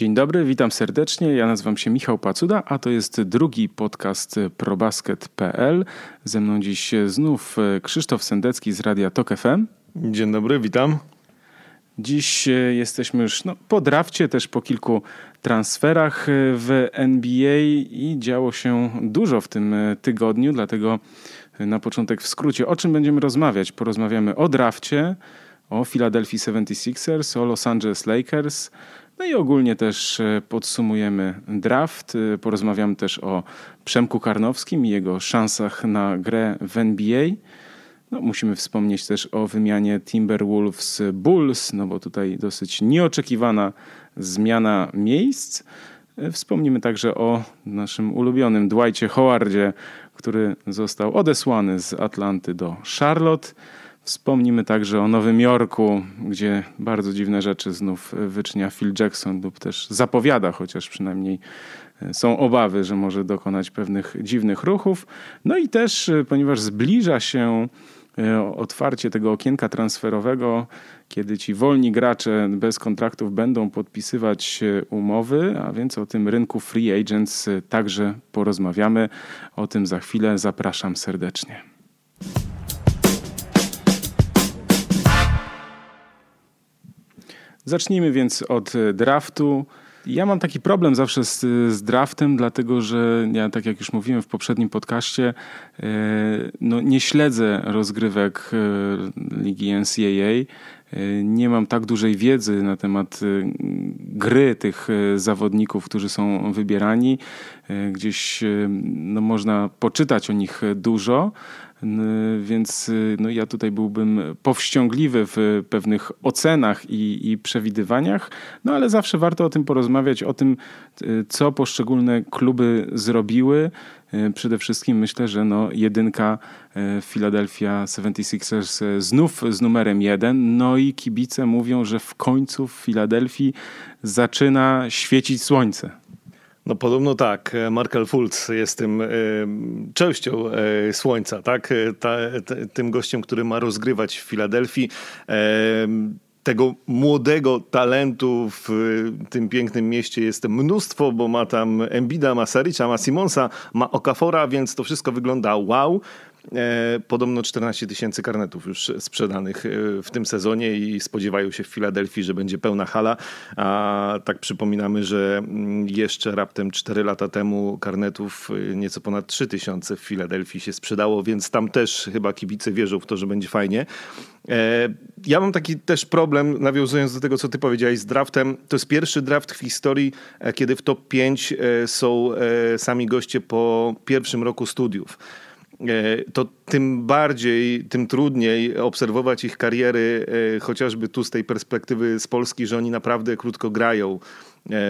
Dzień dobry, witam serdecznie. Ja nazywam się Michał Pacuda, a to jest drugi podcast probasket.pl. Ze mną dziś znów Krzysztof Sendecki z Radia Tok FM. Dzień dobry, witam. Dziś jesteśmy już no, po drafcie, też po kilku transferach w NBA i działo się dużo w tym tygodniu, dlatego na początek w skrócie o czym będziemy rozmawiać. Porozmawiamy o drafcie, o Philadelphia 76ers, o Los Angeles Lakers, no i ogólnie też e, podsumujemy draft. E, porozmawiamy też o Przemku Karnowskim i jego szansach na grę w NBA. No, musimy wspomnieć też o wymianie Timberwolves Bulls, no bo tutaj dosyć nieoczekiwana zmiana miejsc. E, wspomnimy także o naszym ulubionym Dwightie Howardzie, który został odesłany z Atlanty do Charlotte. Wspomnimy także o Nowym Jorku, gdzie bardzo dziwne rzeczy znów wyczynia Phil Jackson lub też zapowiada, chociaż przynajmniej e, są obawy, że może dokonać pewnych dziwnych ruchów. No i też, e, ponieważ zbliża się e, otwarcie tego okienka transferowego, kiedy ci wolni gracze bez kontraktów będą podpisywać umowy, a więc o tym rynku free agents także porozmawiamy. O tym za chwilę zapraszam serdecznie. Zacznijmy więc od e, draftu. Ja mam taki problem zawsze z, z, draftem, dlatego że ja, tak jak już mówiłem w poprzednim podcaście, e, no nie śledzę rozgrywek e, ligi NCAA. Nie mam tak dużej wiedzy na temat gry tych zawodników, którzy są wybierani. Gdzieś no, można poczytać o nich dużo, więc no ja tutaj byłbym powściągliwy w pewnych ocenach i, i, przewidywaniach, no ale zawsze warto o tym porozmawiać, o tym, co poszczególne kluby zrobiły. Przede wszystkim myślę, że no jedynka Philadelphia 76ers e, znów z numerem jeden. No i kibice mówią, że w końcu w Filadelfii zaczyna świecić słońce. No podobno tak. Markel Fultz jest tym e, częścią e, słońca, tak? E, ta, t, tym gościem, który ma rozgrywać w Filadelfii. E, tego młodego talentu w tym pięknym mieście jest mnóstwo, bo ma tam Embida, ma Saricza, ma Simonsa, ma Okafora, więc to wszystko wygląda wow. E, podobno 14 tysięcy karnetów już sprzedanych e, w tym sezonie i spodziewają się w Filadelfii, że będzie pełna hala. A tak przypominamy, że mm, jeszcze raptem 4 lata temu karnetów e, nieco ponad 3 tysiące w Filadelfii się sprzedało, więc tam też chyba kibice wierzą w to, że będzie fajnie. Ja mam taki też problem, nawiązując do tego, co ty powiedziałeś z draftem. To jest pierwszy draft w historii, kiedy w top 5 są sami goście po pierwszym roku studiów. E, to tym bardziej, tym trudniej obserwować ich kariery, e, chociażby tu z tej perspektywy z Polski, że oni naprawdę krótko grają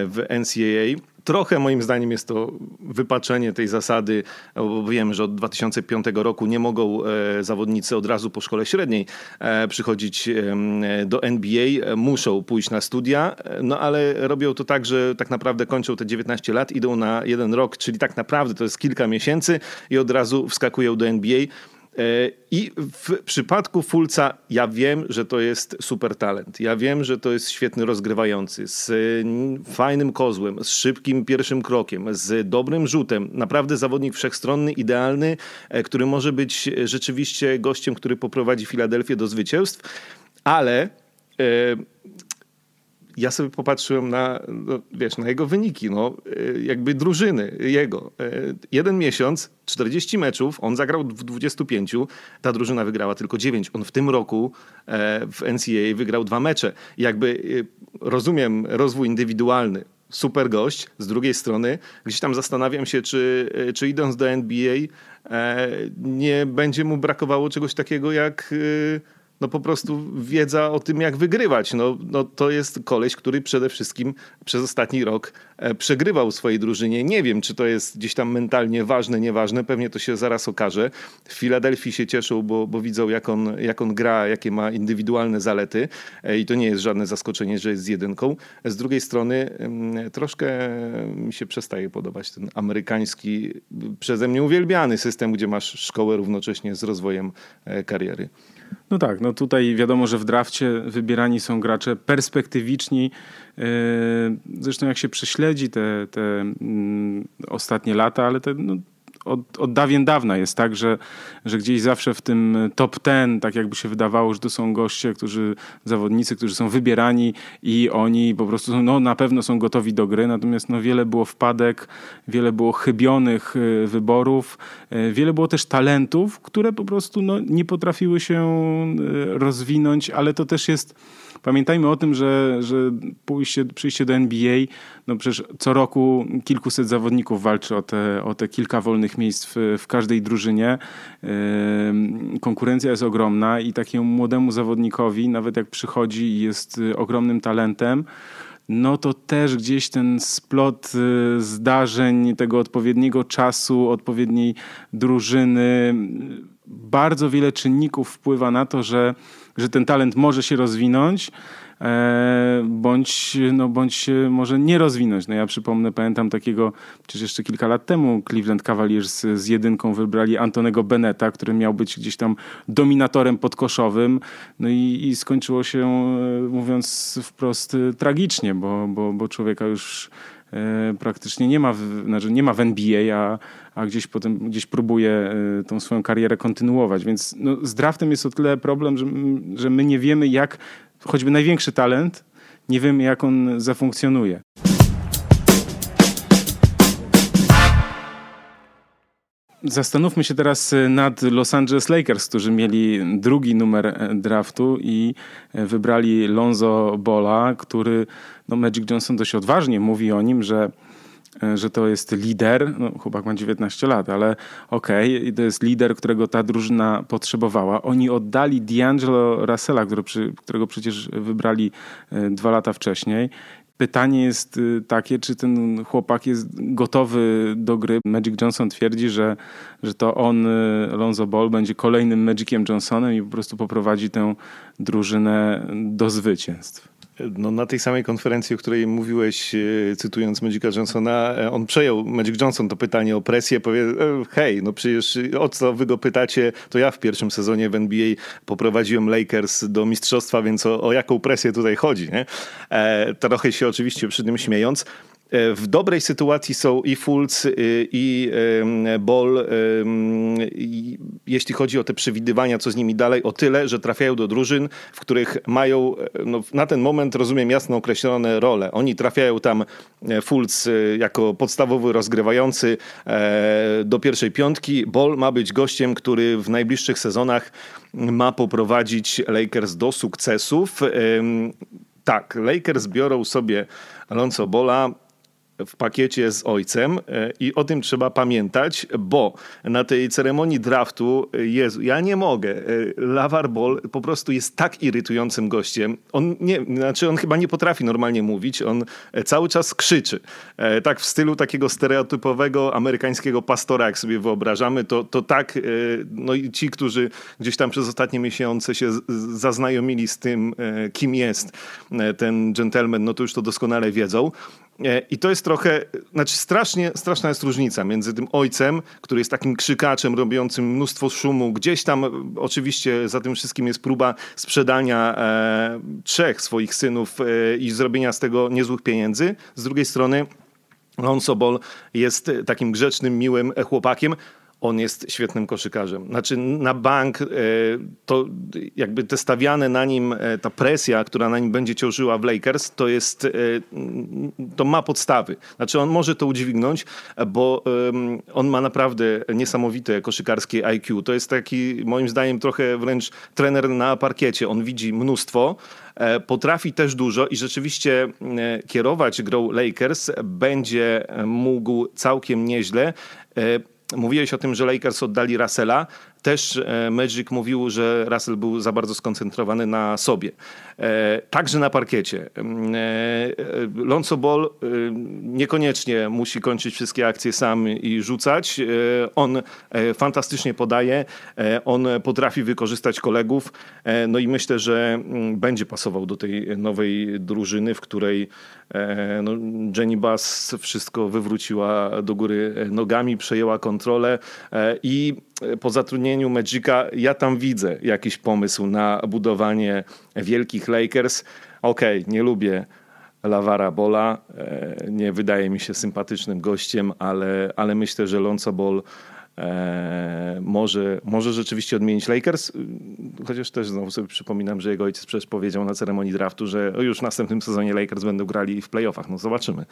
w NCAA. Trochę moim zdaniem jest to wypaczenie tej zasady, bo wiem, że od 2005 roku nie mogą e, zawodnicy od razu po szkole średniej e, przychodzić do NBA, muszą pójść na studia, no ale robią to tak, że tak naprawdę kończą te 19 lat, idą na jeden rok, czyli tak naprawdę to jest kilka miesięcy i od razu wskakują do NBA. E, I w przypadku Fulca ja wiem, że to jest super talent. Ja wiem, że to jest świetny rozgrywający, z fajnym kozłem, z szybkim pierwszym krokiem, z dobrym rzutem. Naprawdę zawodnik wszechstronny, idealny, e, który może być rzeczywiście gościem, który poprowadzi Filadelfię do zwycięstw, ale e, ja sobie popatrzyłem na, no, wiesz, na jego wyniki, no, e, jakby drużyny jego. E, jeden miesiąc, 40 meczów, on zagrał w 25, ta drużyna wygrała tylko 9. On w tym roku e, w NCAA wygrał dwa mecze. Jakby rozumiem rozwój indywidualny, super gość. Z drugiej strony gdzieś tam zastanawiam się, czy, czy idąc do NBA nie będzie mu brakowało czegoś takiego jak no po prostu wiedza o tym, jak wygrywać. No, no to jest koleś, który przede wszystkim przez ostatni rok e, przegrywał swojej drużynie. Nie wiem, czy to jest gdzieś tam mentalnie ważne, nieważne. Pewnie to się zaraz okaże. W Filadelfii się cieszą, bo, bo widzą, jak on, jak on gra, jakie ma indywidualne zalety. E, I to nie jest żadne zaskoczenie, że jest z jedynką. Z drugiej strony troszkę mi się przestaje podobać ten amerykański, przeze mnie uwielbiany system, gdzie masz szkołę równocześnie z rozwojem e, kariery. No tak, no tutaj wiadomo, że w drafcie wybierani są gracze perspektywiczni. E, zresztą jak się prześledzi te, te mm, ostatnie lata, ale te, no, od, od dawien dawna jest tak, że, że gdzieś zawsze w tym top ten, tak jakby się wydawało, że to są goście, którzy, zawodnicy, którzy są wybierani i oni po prostu są, no, na pewno są gotowi do gry, natomiast no, wiele było wpadek, wiele było chybionych y, wyborów, y, wiele było też talentów, które po prostu no, nie potrafiły się y, rozwinąć, ale to też jest Pamiętajmy o tym, że, że pójście, przyjście do NBA, no przecież co roku kilkuset zawodników walczy o te, o te kilka wolnych miejsc w, w każdej drużynie. Konkurencja jest ogromna i takiemu młodemu zawodnikowi, nawet jak przychodzi i jest ogromnym talentem, no to też gdzieś ten splot y, zdarzeń, tego odpowiedniego czasu, odpowiedniej drużyny, bardzo wiele czynników wpływa na to, że że ten talent może się rozwinąć, e, bądź, no, bądź się może nie rozwinąć. No ja przypomnę, pamiętam takiego, przecież jeszcze kilka lat temu Cleveland Cavaliers z, jedynką wybrali Antonego Beneta, który miał być gdzieś tam dominatorem podkoszowym. No i, i skończyło się, e, mówiąc wprost, tragicznie, bo, bo, bo człowieka już praktycznie nie ma, w, znaczy nie ma w NBA, a, a gdzieś potem gdzieś próbuje y, tą swoją karierę kontynuować. Więc no, z draftem jest o tyle problem, że, że my nie wiemy jak, choćby największy talent, nie wiemy jak on zafunkcjonuje. Zastanówmy się teraz y, nad Los Angeles Lakers, którzy mieli drugi numer e, draftu i e, wybrali Lonzo Bola, który no Magic Johnson dość odważnie mówi o nim, że E, że to jest lider, no chłopak ma 19 lat, ale okej, okay, to jest lider, którego ta drużyna potrzebowała. Oni oddali D'Angelo Russella, którego przecież wybrali dwa lata wcześniej. Pytanie jest e, takie, czy ten chłopak jest gotowy do gry. Magic Johnson twierdzi, że, że to on, Lonzo Ball, będzie kolejnym Magiciem Johnsonem i po prostu poprowadzi tę drużynę do zwycięstw no, na tej samej konferencji, o której mówiłeś, e, cytując Magica Johnsona, e, on przejął, Magic Johnson, to pytanie o presję, powie, e, hej, no przecież o co wy go pytacie, to ja w pierwszym sezonie w NBA poprowadziłem Lakers do mistrzostwa, więc o, o jaką presję tutaj chodzi, nie? E, trochę się oczywiście przy tym śmiejąc. E, w dobrej sytuacji są i Fultz, e, i Ball, e, jeśli chodzi o te przewidywania, co z nimi dalej, o tyle, że trafiają do drużyn, w których mają no, na ten moment, rozumiem, jasno określone role. Oni trafiają tam Fultz jako podstawowy rozgrywający do pierwszej piątki. Ball ma być gościem, który w najbliższych sezonach ma poprowadzić Lakers do sukcesów. Tak, Lakers biorą sobie Alonso Bola w pakiecie z ojcem e, i o tym trzeba pamiętać, bo na tej ceremonii draftu, e, Jezu, ja nie mogę. E, Lavar Ball po prostu jest tak irytującym gościem. On nie, znaczy on chyba nie potrafi normalnie mówić, on cały czas krzyczy. Tak w stylu takiego stereotypowego amerykańskiego pastora, jak sobie wyobrażamy, to, to tak, no i ci, którzy gdzieś tam przez ostatnie miesiące się zaznajomili z tym, kim jest ten gentleman, no to już to doskonale wiedzą. I to jest trochę, znaczy strasznie, straszna jest różnica między tym ojcem, który jest takim krzykaczem, robiącym mnóstwo szumu. Gdzieś tam oczywiście za tym wszystkim jest próba sprzedania e, trzech swoich synów e, i zrobienia z tego niezłych pieniędzy. Z drugiej strony Lonzo Ball jest takim grzecznym, miłym chłopakiem, on jest świetnym koszykarzem. Znaczy na bank e, to jakby te stawiane na nim, e, ta presja, która na nim będzie ciążyła w Lakers, to jest, e, to ma podstawy. Znaczy on może to udźwignąć, bo on ma naprawdę niesamowite koszykarskie IQ. To jest taki moim zdaniem trochę wręcz trener na parkiecie. On widzi mnóstwo, potrafi też dużo i rzeczywiście kierować grą Lakers będzie mógł całkiem nieźle. Mówiłeś o tym, że Lakers oddali Russella. Też e, Magic mówił, że Russell był za bardzo skoncentrowany na sobie. E, także na parkiecie. Mm, e, Lonzo Ball niekoniecznie musi kończyć wszystkie akcje sam i rzucać. On fantastycznie podaje, on potrafi wykorzystać kolegów. No i myślę, że mm, będzie pasował do tej nowej drużyny, w której no, Jenny Bass wszystko wywróciła do góry nogami, przejęła kontrolę i po zatrudnieniu Magica ja tam widzę jakiś pomysł na budowanie wielkich Lakers. Okej, okay, nie lubię Lavara Bola, e, nie wydaje mi się sympatycznym gościem, ale, ale myślę, że Lonzo Ball e, może, może rzeczywiście odmienić Lakers, chociaż też znowu sobie przypominam, że jego ojciec przecież powiedział na ceremonii draftu, że już w następnym sezonie Lakers będą grali w playoffach. No zobaczymy.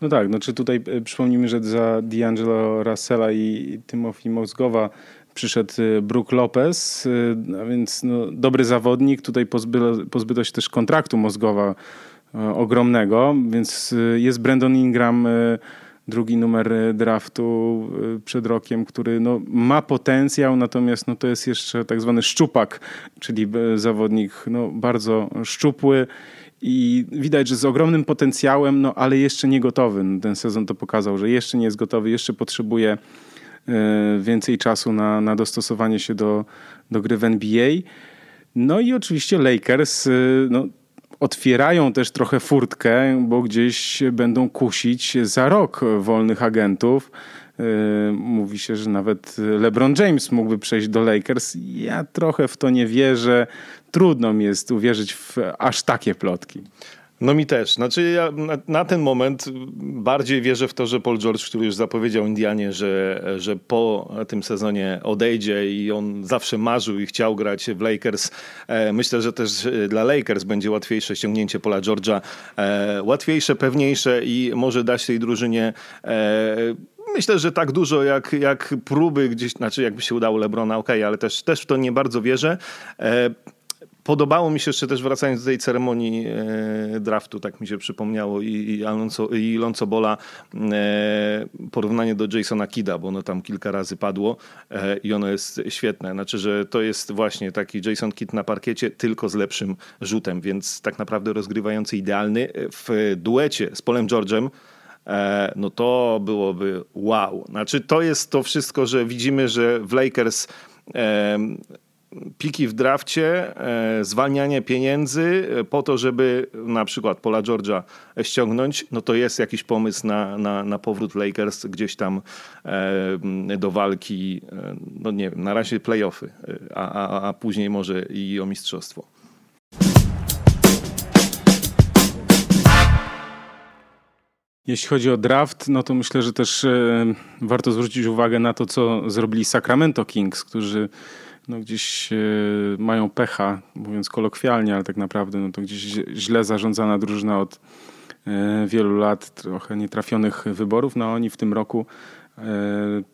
No tak, no czy tutaj e, przypomnijmy, że za D'Angelo Russella i Timothy Mozgowa przyszedł e, Brook Lopez, e, a więc no, dobry zawodnik. Tutaj pozbyto, pozbyto się też kontraktu Mozgowa ogromnego, więc jest Brandon Ingram, drugi numer draftu przed rokiem, który no, ma potencjał, natomiast no, to jest jeszcze tak zwany szczupak, czyli zawodnik no, bardzo szczupły i widać, że z ogromnym potencjałem, no ale jeszcze nie gotowy. Ten sezon to pokazał, że jeszcze nie jest gotowy, jeszcze potrzebuje więcej czasu na, na dostosowanie się do, do gry w NBA. No i oczywiście Lakers e, no, otwierają też trochę furtkę, bo gdzieś będą kusić za rok wolnych agentów. E, mówi się, że nawet LeBron James mógłby przejść do Lakers. Ja trochę w to nie wierzę. Trudno mi jest uwierzyć w aż takie plotki. No mi też. Znaczy ja na, ten moment bardziej wierzę w to, że Paul George, który już zapowiedział Indianie, że, że po tym sezonie odejdzie i on zawsze marzył i chciał grać w Lakers. E, myślę, że też dla Lakers będzie łatwiejsze ściągnięcie Paula George'a. E, łatwiejsze, pewniejsze i może dać tej drużynie e, Myślę, że tak dużo jak, jak próby gdzieś, znaczy jakby się udało Lebrona, ok, ale też, też w to nie bardzo wierzę. Podobało mi się jeszcze też wracając do tej ceremonii e, draftu, tak mi się przypomniało i, i, Alonso, i Lonzo Bola e, porównanie do Jasona Kida, bo ono tam kilka razy padło e, i ono jest świetne. Znaczy, że to jest właśnie taki Jason Kidd na parkiecie, tylko z lepszym rzutem, więc tak naprawdę rozgrywający idealny w duecie z Polem George'em no to byłoby wow. Znaczy to jest to wszystko, że widzimy, że w Lakers piki w drafcie, e, zwalnianie pieniędzy e, po to, żeby na przykład Pola George'a ściągnąć, no to jest jakiś pomysł na, na, na powrót Lakers gdzieś tam e, do walki, no nie wiem, na razie playoffy, a, a, a później może i o mistrzostwo. Jeśli chodzi o draft, no to myślę, że też warto zwrócić uwagę na to, co zrobili Sacramento Kings, którzy no gdzieś e, mają pecha, mówiąc kolokwialnie, ale tak naprawdę no to gdzieś źle zarządzana drużyna od e, wielu lat, trochę nietrafionych wyborów. No oni w tym roku e,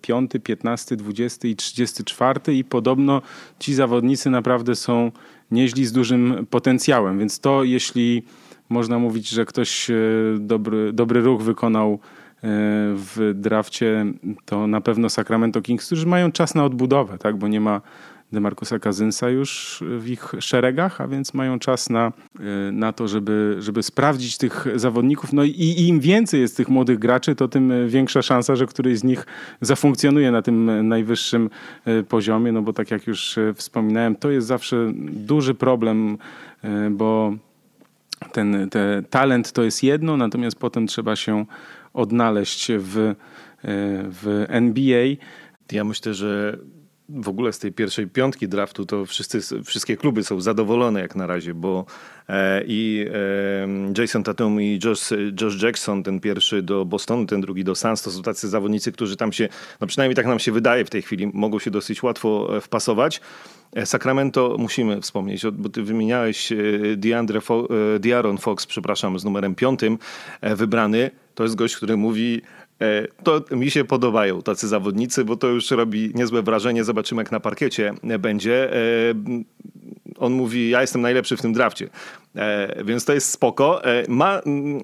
piąty, piętnasty, dwudziesty i trzydziesty czwarty i podobno ci zawodnicy naprawdę są nieźli z dużym potencjałem, więc to jeśli można mówić, że ktoś dobry, dobry ruch wykonał w drafcie, to na pewno Sacramento Kings, którzy mają czas na odbudowę, tak? bo nie ma Demarcusa Kazynsa już w ich szeregach, a więc mają czas na, e, na to, żeby, żeby sprawdzić tych zawodników. No i im więcej jest tych młodych graczy, to tym większa szansa, że któryś z nich zafunkcjonuje na tym najwyższym e, poziomie, no bo tak jak już e, wspominałem, to jest zawsze duży problem, bo ten, ten talent to jest jedno, natomiast potem trzeba się odnaleźć w, w NBA. Ja myślę, że w ogóle z tej pierwszej piątki draftu to wszyscy, wszystkie kluby są zadowolone jak na razie, bo e, i e, Jason Tatum i Josh, Josh Jackson, ten pierwszy do Bostonu, ten drugi do Suns, to są tacy zawodnicy, którzy tam się, no przynajmniej tak nam się wydaje w tej chwili, mogą się dosyć łatwo e, wpasować. Sacramento musimy wspomnieć, bo ty wymieniałeś DeAndre Fo De'Aaron Fox, przepraszam, z numerem piątym wybrany. To jest gość, który mówi to mi się podobają tacy zawodnicy, bo to już robi niezłe wrażenie. Zobaczymy, jak na parkiecie będzie. E, on mówi, ja jestem najlepszy w tym drafcie, e, więc to jest spoko. Ma, mm,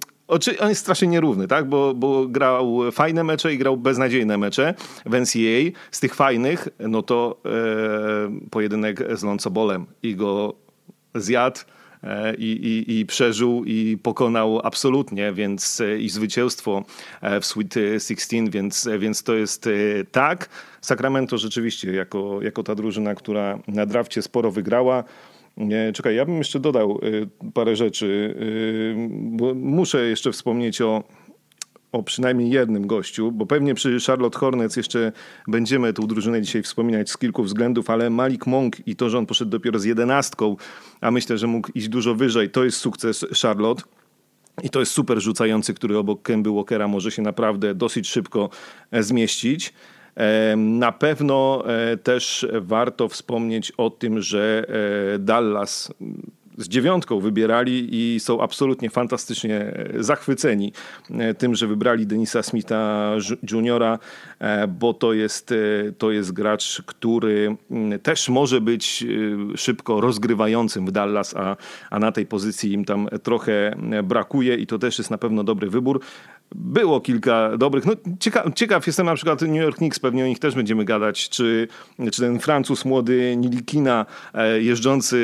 on jest strasznie nierówny, tak? Bo, bo grał fajne mecze i grał beznadziejne mecze w NCAA. Z tych fajnych, no to e, pojedynek z Loncobolem i go zjadł E, i, i, i przeżył i pokonał absolutnie, więc e, i zwycięstwo e, w Sweet 16, więc, więc to jest tak. Sacramento rzeczywiście jako, jako ta drużyna, która na drafcie sporo wygrała. Czekaj, ja bym jeszcze dodał parę rzeczy, muszę jeszcze wspomnieć o o przynajmniej jednym gościu, bo pewnie przy Charlotte Hornets jeszcze będziemy tą drużynę dzisiaj wspominać z kilku względów, ale Malik Monk i to, że on poszedł dopiero z jedenastką, a myślę, że mógł iść dużo wyżej, to jest sukces Charlotte. I to jest super rzucający, który obok Kemby Walkera może się naprawdę dosyć szybko e, zmieścić. Na pewno e, też warto wspomnieć o tym, że e, Dallas z dziewiątką wybierali i są absolutnie fantastycznie e, zachwyceni tym, że wybrali Denisa Smitha Juniora, bo to jest, to jest gracz, który mm, też może być szybko rozgrywającym w Dallas, a, a na tej pozycji im tam trochę brakuje i to też jest na pewno dobry wybór. Było kilka dobrych. No, ciekaw, ciekaw jestem na przykład New York Knicks, pewnie o nich też będziemy gadać, czy, czy ten Francuz młody Nilikina, e, jeżdżący,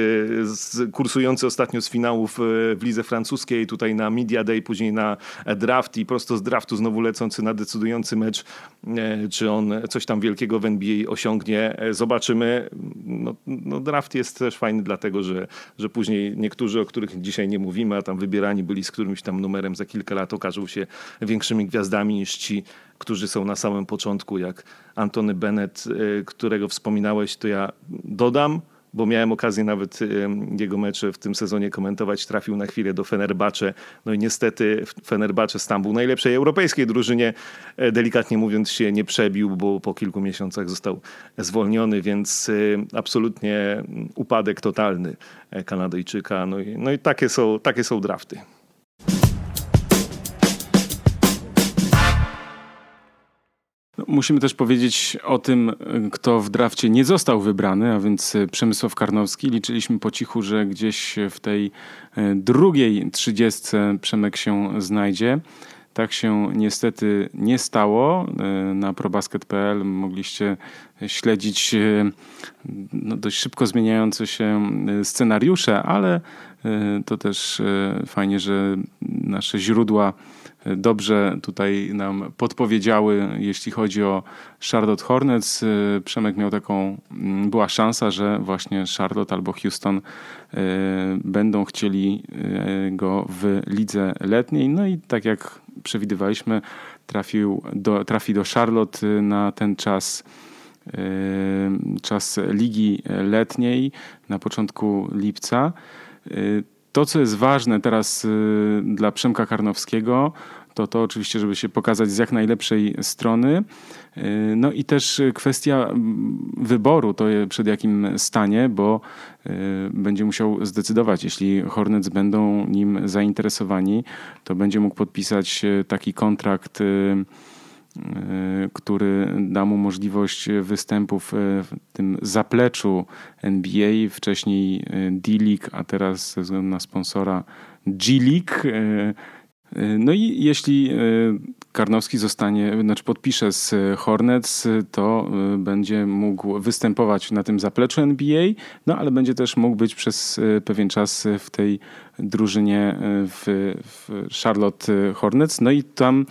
z, kursujący ostatnio z finałów e, w lidze francuskiej, tutaj na Media Day, później na draft i prosto z draftu znowu lecący na decydujący mecz, e, czy on coś tam wielkiego w NBA osiągnie. Zobaczymy. No, no draft jest też fajny dlatego, że, że później niektórzy, o których dzisiaj nie mówimy, a tam wybierani byli z którymś tam numerem za kilka lat, okażą się większymi gwiazdami niż ci, którzy są na samym początku, jak Antony Bennett, y, którego wspominałeś, to ja dodam, bo miałem okazję nawet y, jego mecze w tym sezonie komentować, trafił na chwilę do Fenerbahce. No i niestety Fenerbahce Stambuł, najlepszej europejskiej drużynie, e, delikatnie mówiąc się nie przebił, bo po kilku miesiącach został zwolniony, więc y, absolutnie upadek totalny e, Kanadyjczyka. No i, no i takie, są, takie są drafty. Musimy też powiedzieć o tym, kto w drafcie nie został wybrany, a więc Przemysław Karnowski. Liczyliśmy po cichu, że gdzieś w tej e, drugiej trzydziestce Przemek się znajdzie. Tak się niestety nie stało. E, na probasket.pl mogliście śledzić e, no, dość szybko zmieniające się scenariusze, ale to też fajnie, że nasze źródła dobrze tutaj nam podpowiedziały, jeśli chodzi o Charlotte Hornets. Y, Przemek miał taką, mm, była szansa, że właśnie Charlotte albo Houston y, będą chcieli y, go w lidze letniej. No i tak jak przewidywaliśmy, trafił do, trafi do Charlotte na ten czas czas ligi letniej na początku lipca. To, co jest ważne teraz y, dla Przemka Karnowskiego, to to oczywiście, żeby się pokazać z jak najlepszej strony. Y, no i też kwestia wyboru, to przed jakim stanie, bo y, będzie musiał zdecydować, jeśli Hornets będą nim zainteresowani, to będzie mógł podpisać taki kontrakt który da mu możliwość występów e, w tym zapleczu NBA, wcześniej e, D-League, a teraz ze względu na sponsora G-League. No i jeśli Karnowski zostanie, znaczy podpisze z Hornets, to będzie mógł występować na tym zapleczu NBA, no ale będzie też mógł być przez pewien czas w tej drużynie w, w Charlotte Hornets. No i tam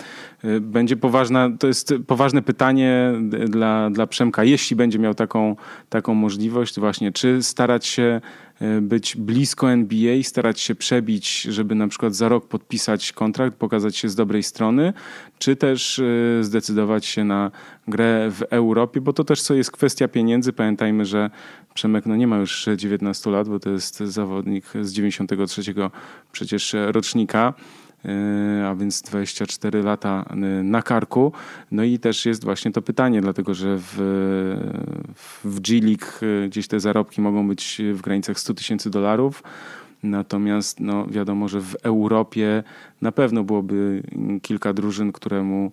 Y, będzie poważna, to jest poważne pytanie dla, dla Przemka, jeśli będzie miał taką, taką możliwość właśnie, czy starać się y, być blisko NBA, starać się przebić, żeby na przykład za rok podpisać kontrakt, pokazać się z dobrej strony, czy też y, zdecydować się na grę w Europie, bo to też co jest kwestia pieniędzy. Pamiętajmy, że Przemek no nie ma już 19 lat, bo to jest zawodnik z 93 przecież rocznika. E, a więc 24 lata e, na karku. No i też jest właśnie to pytanie, dlatego że w, w G League e, gdzieś te zarobki mogą być w granicach 100 tysięcy dolarów. Natomiast no, wiadomo, że w Europie na pewno byłoby kilka drużyn, któremu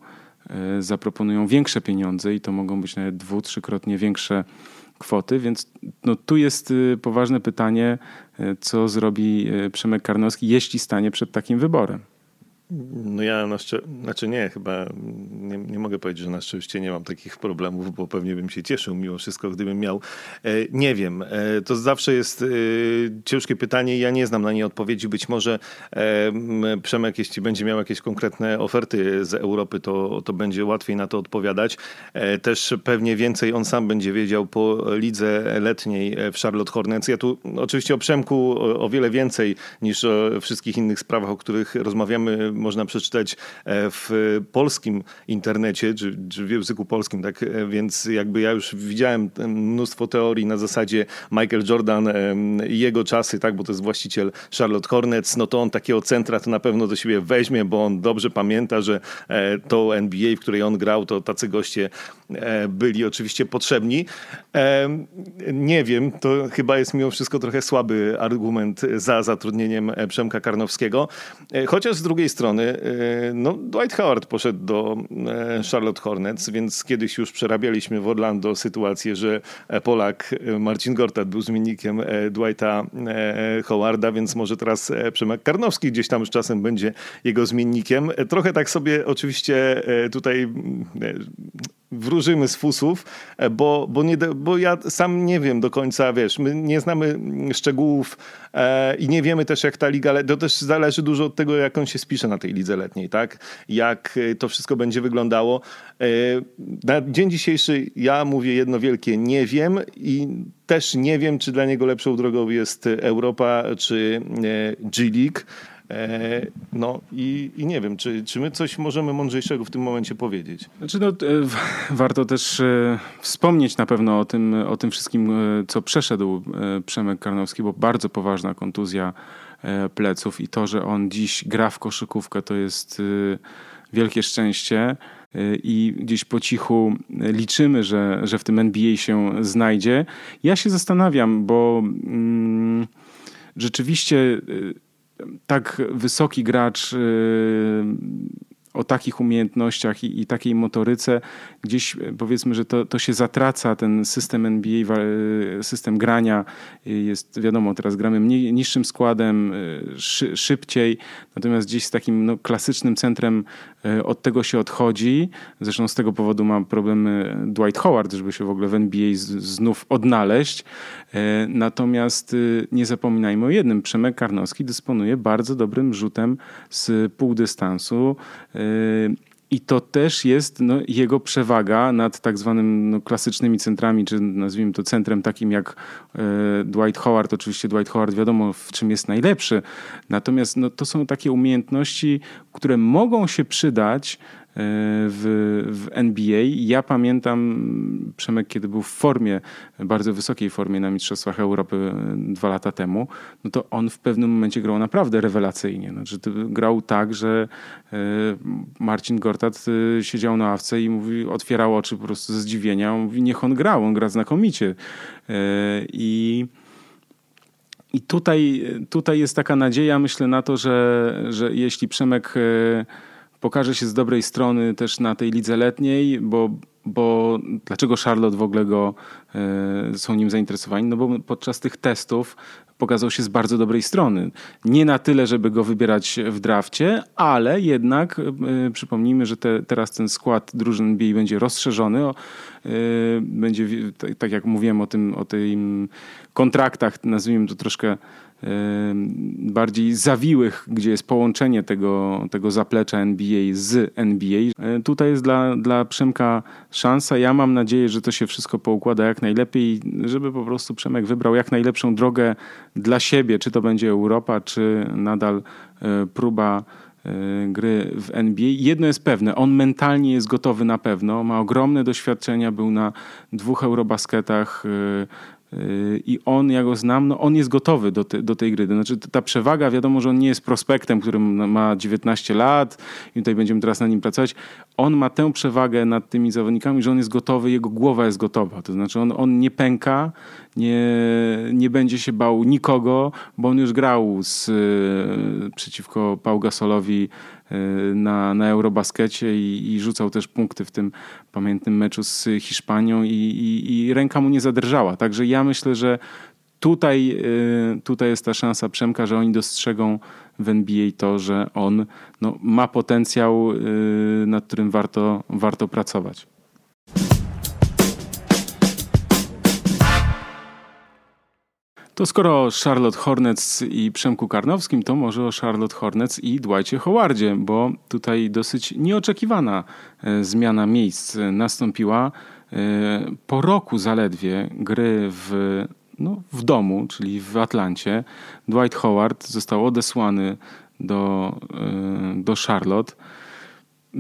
zaproponują większe pieniądze i to mogą być nawet dwu, trzykrotnie większe kwoty, więc no, tu jest poważne pytanie, co zrobi Przemek Karnowski, jeśli stanie przed takim wyborem. No ja na szczęście, znaczy nie, chyba nie, nie, mogę powiedzieć, że na szczęście nie mam takich problemów, bo pewnie bym się cieszył mimo wszystko, gdybym miał. E, nie wiem, e, to zawsze jest e, ciężkie pytanie ja nie znam na nie odpowiedzi. Być może Przemek, jeśli będzie miał jakieś konkretne oferty z Europy, to, to będzie łatwiej na to odpowiadać. Też pewnie więcej on sam będzie wiedział po lidze letniej w Charlotte Hornets. Ja tu oczywiście o Przemku o, o wiele więcej niż o wszystkich innych sprawach, o których rozmawiamy można przeczytać w polskim internecie, czy, czy w języku polskim, tak więc jakby ja już widziałem mnóstwo teorii na zasadzie Michael Jordan i jego czasy, tak, bo to jest właściciel Charlotte Hornets, no to on takiego centra to na pewno do siebie weźmie, bo on dobrze pamięta, że to NBA, w której on grał, to tacy goście byli oczywiście potrzebni. Nie wiem, to chyba jest mimo wszystko trochę słaby argument za zatrudnieniem Przemka Karnowskiego. E, chociaż z drugiej strony, e, no, Dwight Howard poszedł do e, Charlotte Hornets, więc kiedyś już przerabialiśmy w Orlando sytuację, że Polak Marcin Gortat był zmiennikiem Dwighta Howarda, więc może teraz Przemek Karnowski gdzieś tam z czasem będzie jego zmiennikiem. Trochę tak sobie oczywiście tutaj wróżymy z fusów, e, bo, bo, nie, bo ja sam nie wiem do końca, wiesz, my nie znamy szczegółów e, i nie wiemy też jak ta liga, to też zależy dużo od tego, jak on się spisze na tej lidze letniej, tak? Jak e, to wszystko będzie wyglądało. E, na dzień dzisiejszy ja mówię jedno wielkie nie wiem i też nie wiem, czy dla niego lepszą drogą jest Europa czy e, G-League. E, no i, i nie wiem, czy, czy my coś możemy mądrzejszego w tym momencie powiedzieć? Znaczy no, e, warto też e, wspomnieć na pewno o tym, o tym wszystkim, co przeszedł Przemek Karnowski, bo bardzo poważna kontuzja pleców i to, że on dziś gra w koszykówkę, to jest wielkie szczęście i gdzieś po cichu liczymy, że, że w tym NBA się znajdzie. Ja się zastanawiam, bo mm, rzeczywiście tak wysoki gracz y, o takich umiejętnościach i, i, takiej motoryce, gdzieś powiedzmy, że to, to się zatraca, ten system NBA, system grania jest, wiadomo, teraz gramy mniej, niższym składem, szy, szybciej, natomiast gdzieś z takim no, klasycznym centrem e, od tego się odchodzi. Zresztą z tego powodu ma problemy Dwight Howard, żeby się w ogóle w NBA z, znów odnaleźć. E, natomiast nie zapominajmy o jednym, Przemek Karnowski dysponuje bardzo dobrym rzutem z półdystansu. E, i to też jest no, jego przewaga nad tak zwanymi no, klasycznymi centrami, czy nazwijmy to centrem takim jak e, Dwight Howard. Oczywiście Dwight Howard wiadomo w czym jest najlepszy. Natomiast no, to są takie umiejętności, które mogą się przydać w, w NBA. Ja pamiętam Przemek, kiedy był w formie, bardzo wysokiej formie na Mistrzostwach Europy dwa lata temu, no to on w pewnym momencie grał naprawdę rewelacyjnie. Znaczy, grał tak, że e, Marcin Gortat e, siedział na ławce i mówi, otwierał oczy po prostu ze zdziwienia. On mówi, niech on grał, on gra znakomicie. E, I i tutaj, tutaj jest taka nadzieja, myślę, na to, że, że jeśli Przemek pokaże się z dobrej strony też na tej lidze letniej, bo, bo dlaczego Charlotte w ogóle go e, są nim zainteresowani? No bo podczas tych testów pokazał się z bardzo dobrej strony. Nie na tyle, żeby go wybierać w drafcie, ale jednak e, przypomnijmy, że te, teraz ten skład drużyn NBA będzie rozszerzony. O, e, będzie, tak jak mówiłem o tym, o tym kontraktach, nazwijmy to troszkę bardziej zawiłych, gdzie jest połączenie tego, tego zaplecza NBA z NBA. E, tutaj jest dla, dla Przemka szansa. Ja mam nadzieję, że to się wszystko poukłada jak najlepiej, żeby po prostu Przemek wybrał jak najlepszą drogę dla siebie, czy to będzie Europa, czy nadal e, próba e, gry w NBA. Jedno jest pewne, on mentalnie jest gotowy na pewno, ma ogromne doświadczenia, był na dwóch Eurobasketach, i on, ja go znam, no on jest gotowy do, te, do tej gry. Znaczy ta przewaga, wiadomo, że on nie jest prospektem, którym ma 19 lat i tutaj będziemy teraz na nim pracować. On ma tę przewagę nad tymi zawodnikami, że on jest gotowy, jego głowa jest gotowa. To znaczy on, on nie pęka, nie, nie będzie się bał nikogo, bo on już grał z, przeciwko Pau Gasolowi Y, na, na Eurobaskecie i, i, rzucał też punkty w tym pamiętnym meczu z Hiszpanią i, i, i ręka mu nie zadrżała. Także ja myślę, że tutaj, y, tutaj jest ta szansa Przemka, że oni dostrzegą w NBA to, że on no, ma potencjał, y, nad którym warto, warto pracować. To skoro o Charlotte Hornets i Przemku Karnowskim, to może o Charlotte Hornets i Dwightie Howardzie, bo tutaj dosyć nieoczekiwana e, zmiana miejsc nastąpiła e, po roku zaledwie gry w, no, w domu, czyli w Atlancie. Dwight Howard został odesłany do, do Charlotte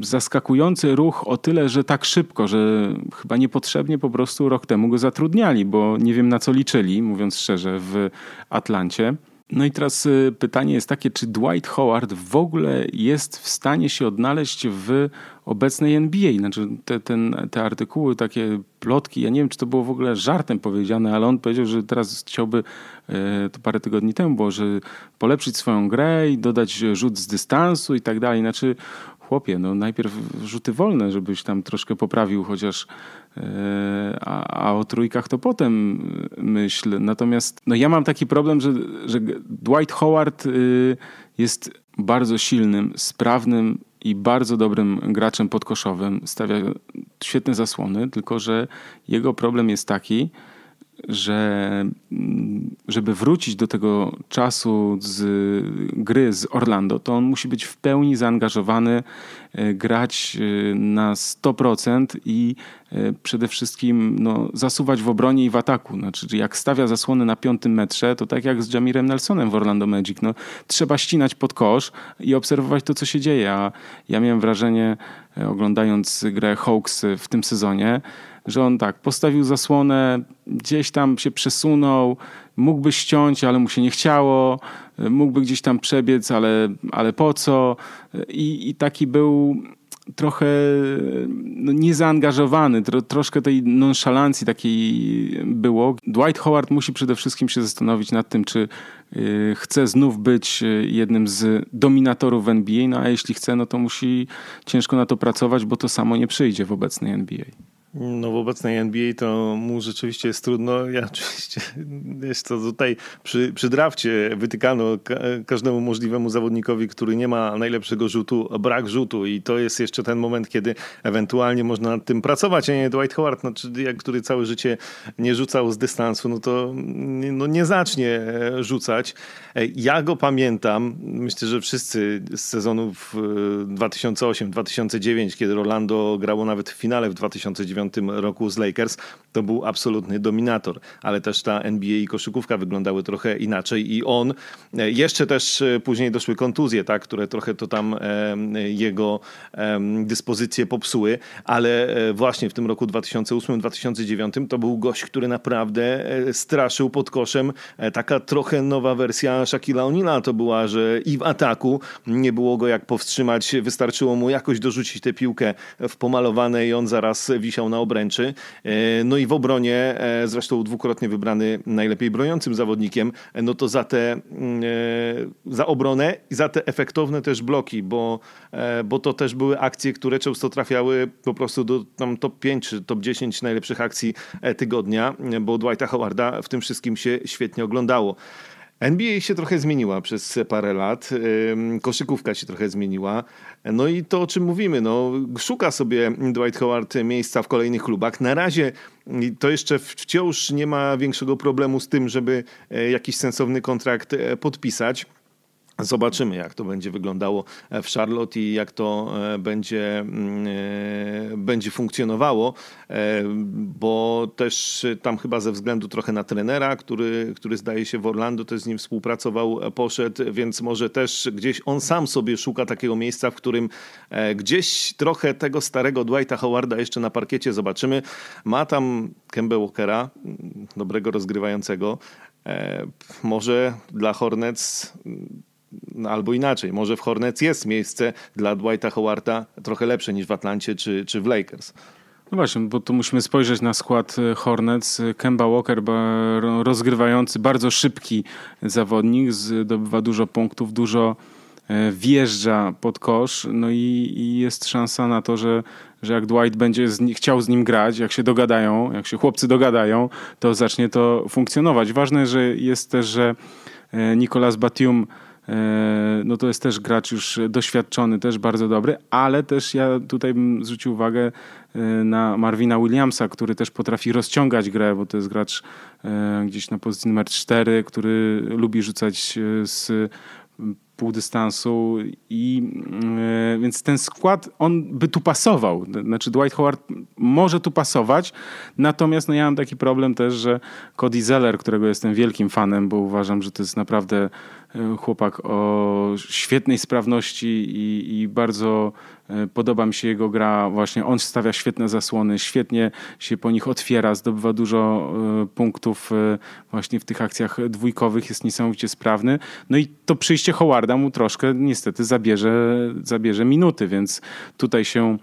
zaskakujący ruch o tyle, że tak szybko, że chyba niepotrzebnie po prostu rok temu go zatrudniali, bo nie wiem na co liczyli, mówiąc szczerze, w Atlancie. No i teraz y, pytanie jest takie, czy Dwight Howard w ogóle jest w stanie się odnaleźć w obecnej NBA? Znaczy te, ten, te artykuły, takie plotki, ja nie wiem, czy to było w ogóle żartem powiedziane, ale on powiedział, że teraz chciałby, y, to parę tygodni temu było, że polepszyć swoją grę i dodać rzut z dystansu i tak dalej. Znaczy chłopie, no najpierw rzuty wolne, żebyś tam troszkę poprawił chociaż, e, a, a, o trójkach to potem myśl. Natomiast no ja mam taki problem, że, że Dwight Howard y, jest bardzo silnym, sprawnym i bardzo dobrym graczem podkoszowym. Stawia świetne zasłony, tylko że jego problem jest taki, że mm, żeby wrócić do tego czasu z gry z Orlando, to on musi być w pełni zaangażowany, e, grać e, na 100% i e, przede wszystkim no, zasuwać w obronie i w ataku. Znaczy, jak stawia zasłony na piątym metrze, to tak jak z Jamirem Nelsonem w Orlando Magic. No, trzeba ścinać pod kosz i obserwować to, co się dzieje. A ja miałem wrażenie, oglądając grę Hawks w tym sezonie, że on tak postawił zasłonę, gdzieś tam się przesunął, mógłby ściąć, ale mu się nie chciało, mógłby gdzieś tam przebiec, ale, ale po co? I, i taki był trochę no, niezaangażowany, tro, troszkę tej nonszalancji takiej było. Dwight Howard musi przede wszystkim się zastanowić nad tym, czy y, chce znów być y, jednym z dominatorów w NBA, no a jeśli chce, no to musi ciężko na to pracować, bo to samo nie przyjdzie w obecnej NBA. No w obecnej NBA to mu rzeczywiście jest trudno. Ja oczywiście, jest to tutaj przy, przy drafcie wytykano ka każdemu możliwemu zawodnikowi, który nie ma najlepszego rzutu, brak rzutu i to jest jeszcze ten moment, kiedy ewentualnie można nad tym pracować, a nie Dwight Howard, znaczy, który całe życie nie rzucał z dystansu, no to no nie zacznie rzucać. Ja go pamiętam, myślę, że wszyscy z sezonów 2008-2009, kiedy Rolando grało nawet w finale w 2009 roku z Lakers, to był absolutny dominator, ale też ta NBA i koszykówka wyglądały trochę inaczej i on, e, jeszcze też e, później doszły kontuzje, tak, które trochę to tam e, jego dyspozycje popsuły, ale właśnie w tym roku 2008-2009 to był gość, który naprawdę straszył pod koszem. Taka trochę nowa wersja Shaquilla O'Neal'a to była, że i w ataku nie było go jak powstrzymać, wystarczyło mu jakoś dorzucić tę piłkę w pomalowane i on zaraz wisiał na obręczy. No i w obronie, e, zresztą dwukrotnie wybrany najlepiej broniącym zawodnikiem, e, no to za te, mm, za obronę i za te efektowne też bloki, bo, bo to też były akcje, które często trafiały po prostu do tam top 5 czy top 10 najlepszych akcji tygodnia, bo Dwighta Howarda w tym wszystkim się świetnie oglądało. NBA się trochę zmieniła przez parę lat, koszykówka się trochę zmieniła. No i to, o czym mówimy, no, szuka sobie Dwight Howard miejsca w kolejnych klubach. Na razie to jeszcze wciąż nie ma większego problemu z tym, żeby e, jakiś sensowny kontrakt e, podpisać. Zobaczymy, jak to będzie wyglądało w Charlotte i jak to e, będzie, mm, e, będzie funkcjonowało, e, bo też tam chyba ze względu trochę na trenera, który, który zdaje się w Orlando też z nim współpracował, poszedł, więc może też gdzieś on sam sobie szuka takiego miejsca, w którym gdzieś trochę tego starego Dwighta Howarda jeszcze na parkiecie zobaczymy. Ma tam Kemba Walkera, dobrego rozgrywającego. Może dla Hornets no, albo inaczej, może w Hornets jest miejsce dla Dwighta Howarda trochę lepsze niż w Atlancie czy, czy w Lakers. No właśnie, bo tu musimy spojrzeć na skład e, Hornets. Kemba Walker, rozgrywający, bardzo szybki zawodnik, zdobywa dużo punktów, dużo e, wjeżdża pod kosz, no i, i jest szansa na to, że, że jak Dwight będzie z, chciał z nim grać, jak się dogadają, jak się chłopcy dogadają, to zacznie to funkcjonować. Ważne że jest też, że e, Nicolas Batum E, no to jest też gracz już doświadczony, też bardzo dobry, ale też ja tutaj bym zwrócił uwagę e, na Marvina Williamsa, który też potrafi rozciągać grę, bo to jest gracz e, gdzieś na pozycji numer 4, który lubi rzucać z pół dystansu i yy, więc ten skład on by tu pasował. Znaczy Dwight Howard może tu pasować, natomiast no ja mam taki problem też, że Cody Zeller, którego jestem wielkim fanem, bo uważam, że to jest naprawdę E, chłopak o świetnej sprawności i, i, bardzo e, podoba mi się jego gra. Właśnie on stawia świetne zasłony, świetnie się po nich otwiera, zdobywa dużo e, punktów właśnie w tych akcjach dwójkowych, jest niesamowicie sprawny. No i to przyjście Howarda mu troszkę niestety zabierze, zabierze minuty, więc tutaj się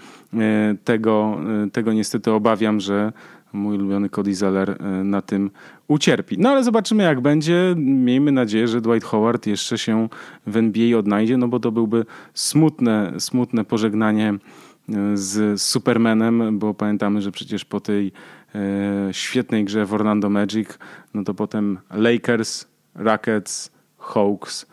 tego, tego niestety obawiam, że mój ulubiony Cody Zeller e, na tym ucierpi. No ale zobaczymy jak będzie. Miejmy nadzieję, że Dwight Howard jeszcze się w NBA odnajdzie, no bo to byłby smutne, smutne pożegnanie e, z Supermanem, bo pamiętamy, że przecież po tej e, świetnej grze w Orlando Magic, no to potem Lakers, Rockets, Hawks,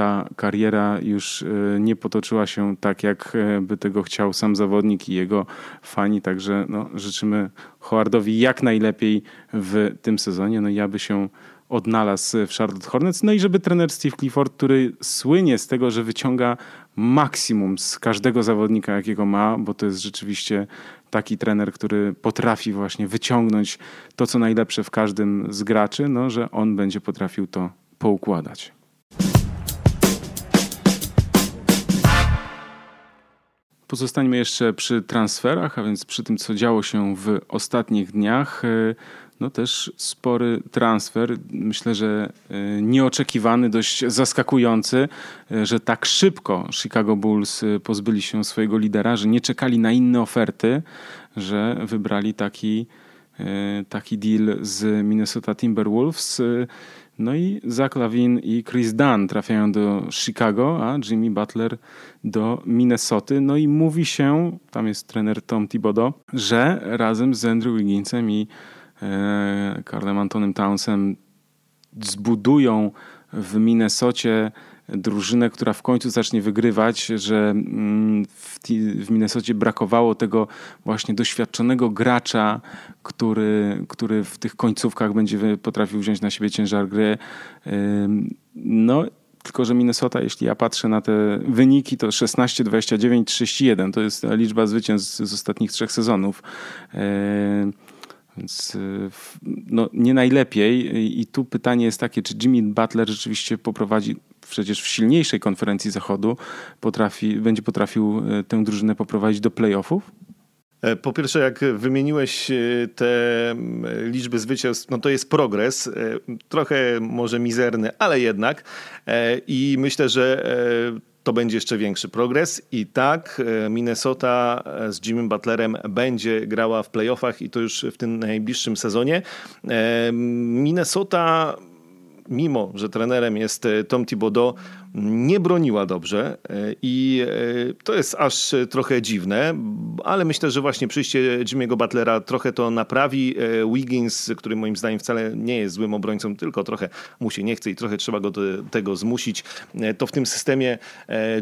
ta kariera już e, nie potoczyła się tak, jak e, by tego chciał sam zawodnik i jego fani. Także no, życzymy Howardowi jak najlepiej w tym sezonie. No ja by się odnalazł w Charlotte Hornets. No i żeby trener Steve Clifford, który słynie z tego, że wyciąga maksimum z każdego zawodnika, jakiego ma, bo to jest rzeczywiście taki trener, który potrafi właśnie wyciągnąć to, co najlepsze w każdym z graczy, no, że on będzie potrafił to poukładać. Pozostańmy jeszcze przy transferach, a więc przy tym, co działo się w ostatnich dniach. E, no też spory transfer, myślę, że e, nieoczekiwany, dość zaskakujący, e, że tak szybko Chicago Bulls pozbyli się swojego lidera, że nie czekali na inne oferty, że wybrali taki, taki deal z Minnesota Timberwolves. No i Zach Lavin i Chris Dunn trafiają do Chicago, a Jimmy Butler do Minnesoty. No i mówi się, tam jest trener Tom Thibodeau, że razem z Andrew Wigginsem i e, Carlem Antonym Townsem zbudują w Minnesocie drużynę, która w końcu zacznie wygrywać, że mm, w, w Minnesocie brakowało tego właśnie doświadczonego gracza, który, który w tych końcówkach będzie potrafił wziąć na siebie ciężar gry. No, tylko, że Minnesota, jeśli ja patrzę na te wyniki, to 16, 29, 31 to jest liczba zwycięstw z ostatnich trzech sezonów. Więc no, nie najlepiej. I tu pytanie jest takie, czy Jimmy Butler rzeczywiście poprowadzi przecież w silniejszej konferencji Zachodu potrafi, będzie potrafił e, tę drużynę poprowadzić do playoffów? E, po pierwsze, jak wymieniłeś e, te liczby zwycięstw, no to jest progres, trochę może mizerny, ale jednak. I myślę, że to będzie jeszcze większy progres. I tak Minnesota z Jimmy Butlerem będzie grała w playoffach i to już w tym najbliższym sezonie. Minnesota mimo że trenerem jest e, Tom Thibodeau, nie broniła dobrze e, i e, to jest aż trochę dziwne, ale myślę, że właśnie przyjście Jimmy'ego Butlera trochę to naprawi. Wiggins, który moim zdaniem wcale nie jest złym obrońcą, tylko trochę mu się nie chce i trochę trzeba go do tego zmusić, to w tym systemie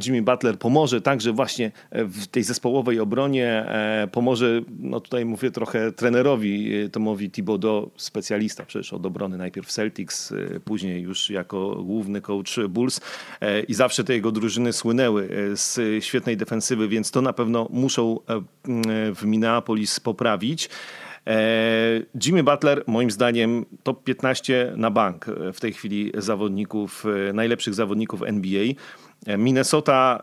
Jimmy Butler pomoże także właśnie w tej zespołowej obronie, pomoże, no tutaj mówię trochę trenerowi Tomowi Thibodeau, specjalista przecież od obrony najpierw Celtics, później już jako główny coach Bulls e, i zawsze te jego drużyny słynęły e, z świetnej defensywy, więc to na pewno muszą e, w Minneapolis poprawić. Jimmy Butler, moim zdaniem, top 15 na bank w tej chwili zawodników, najlepszych zawodników NBA. Minnesota,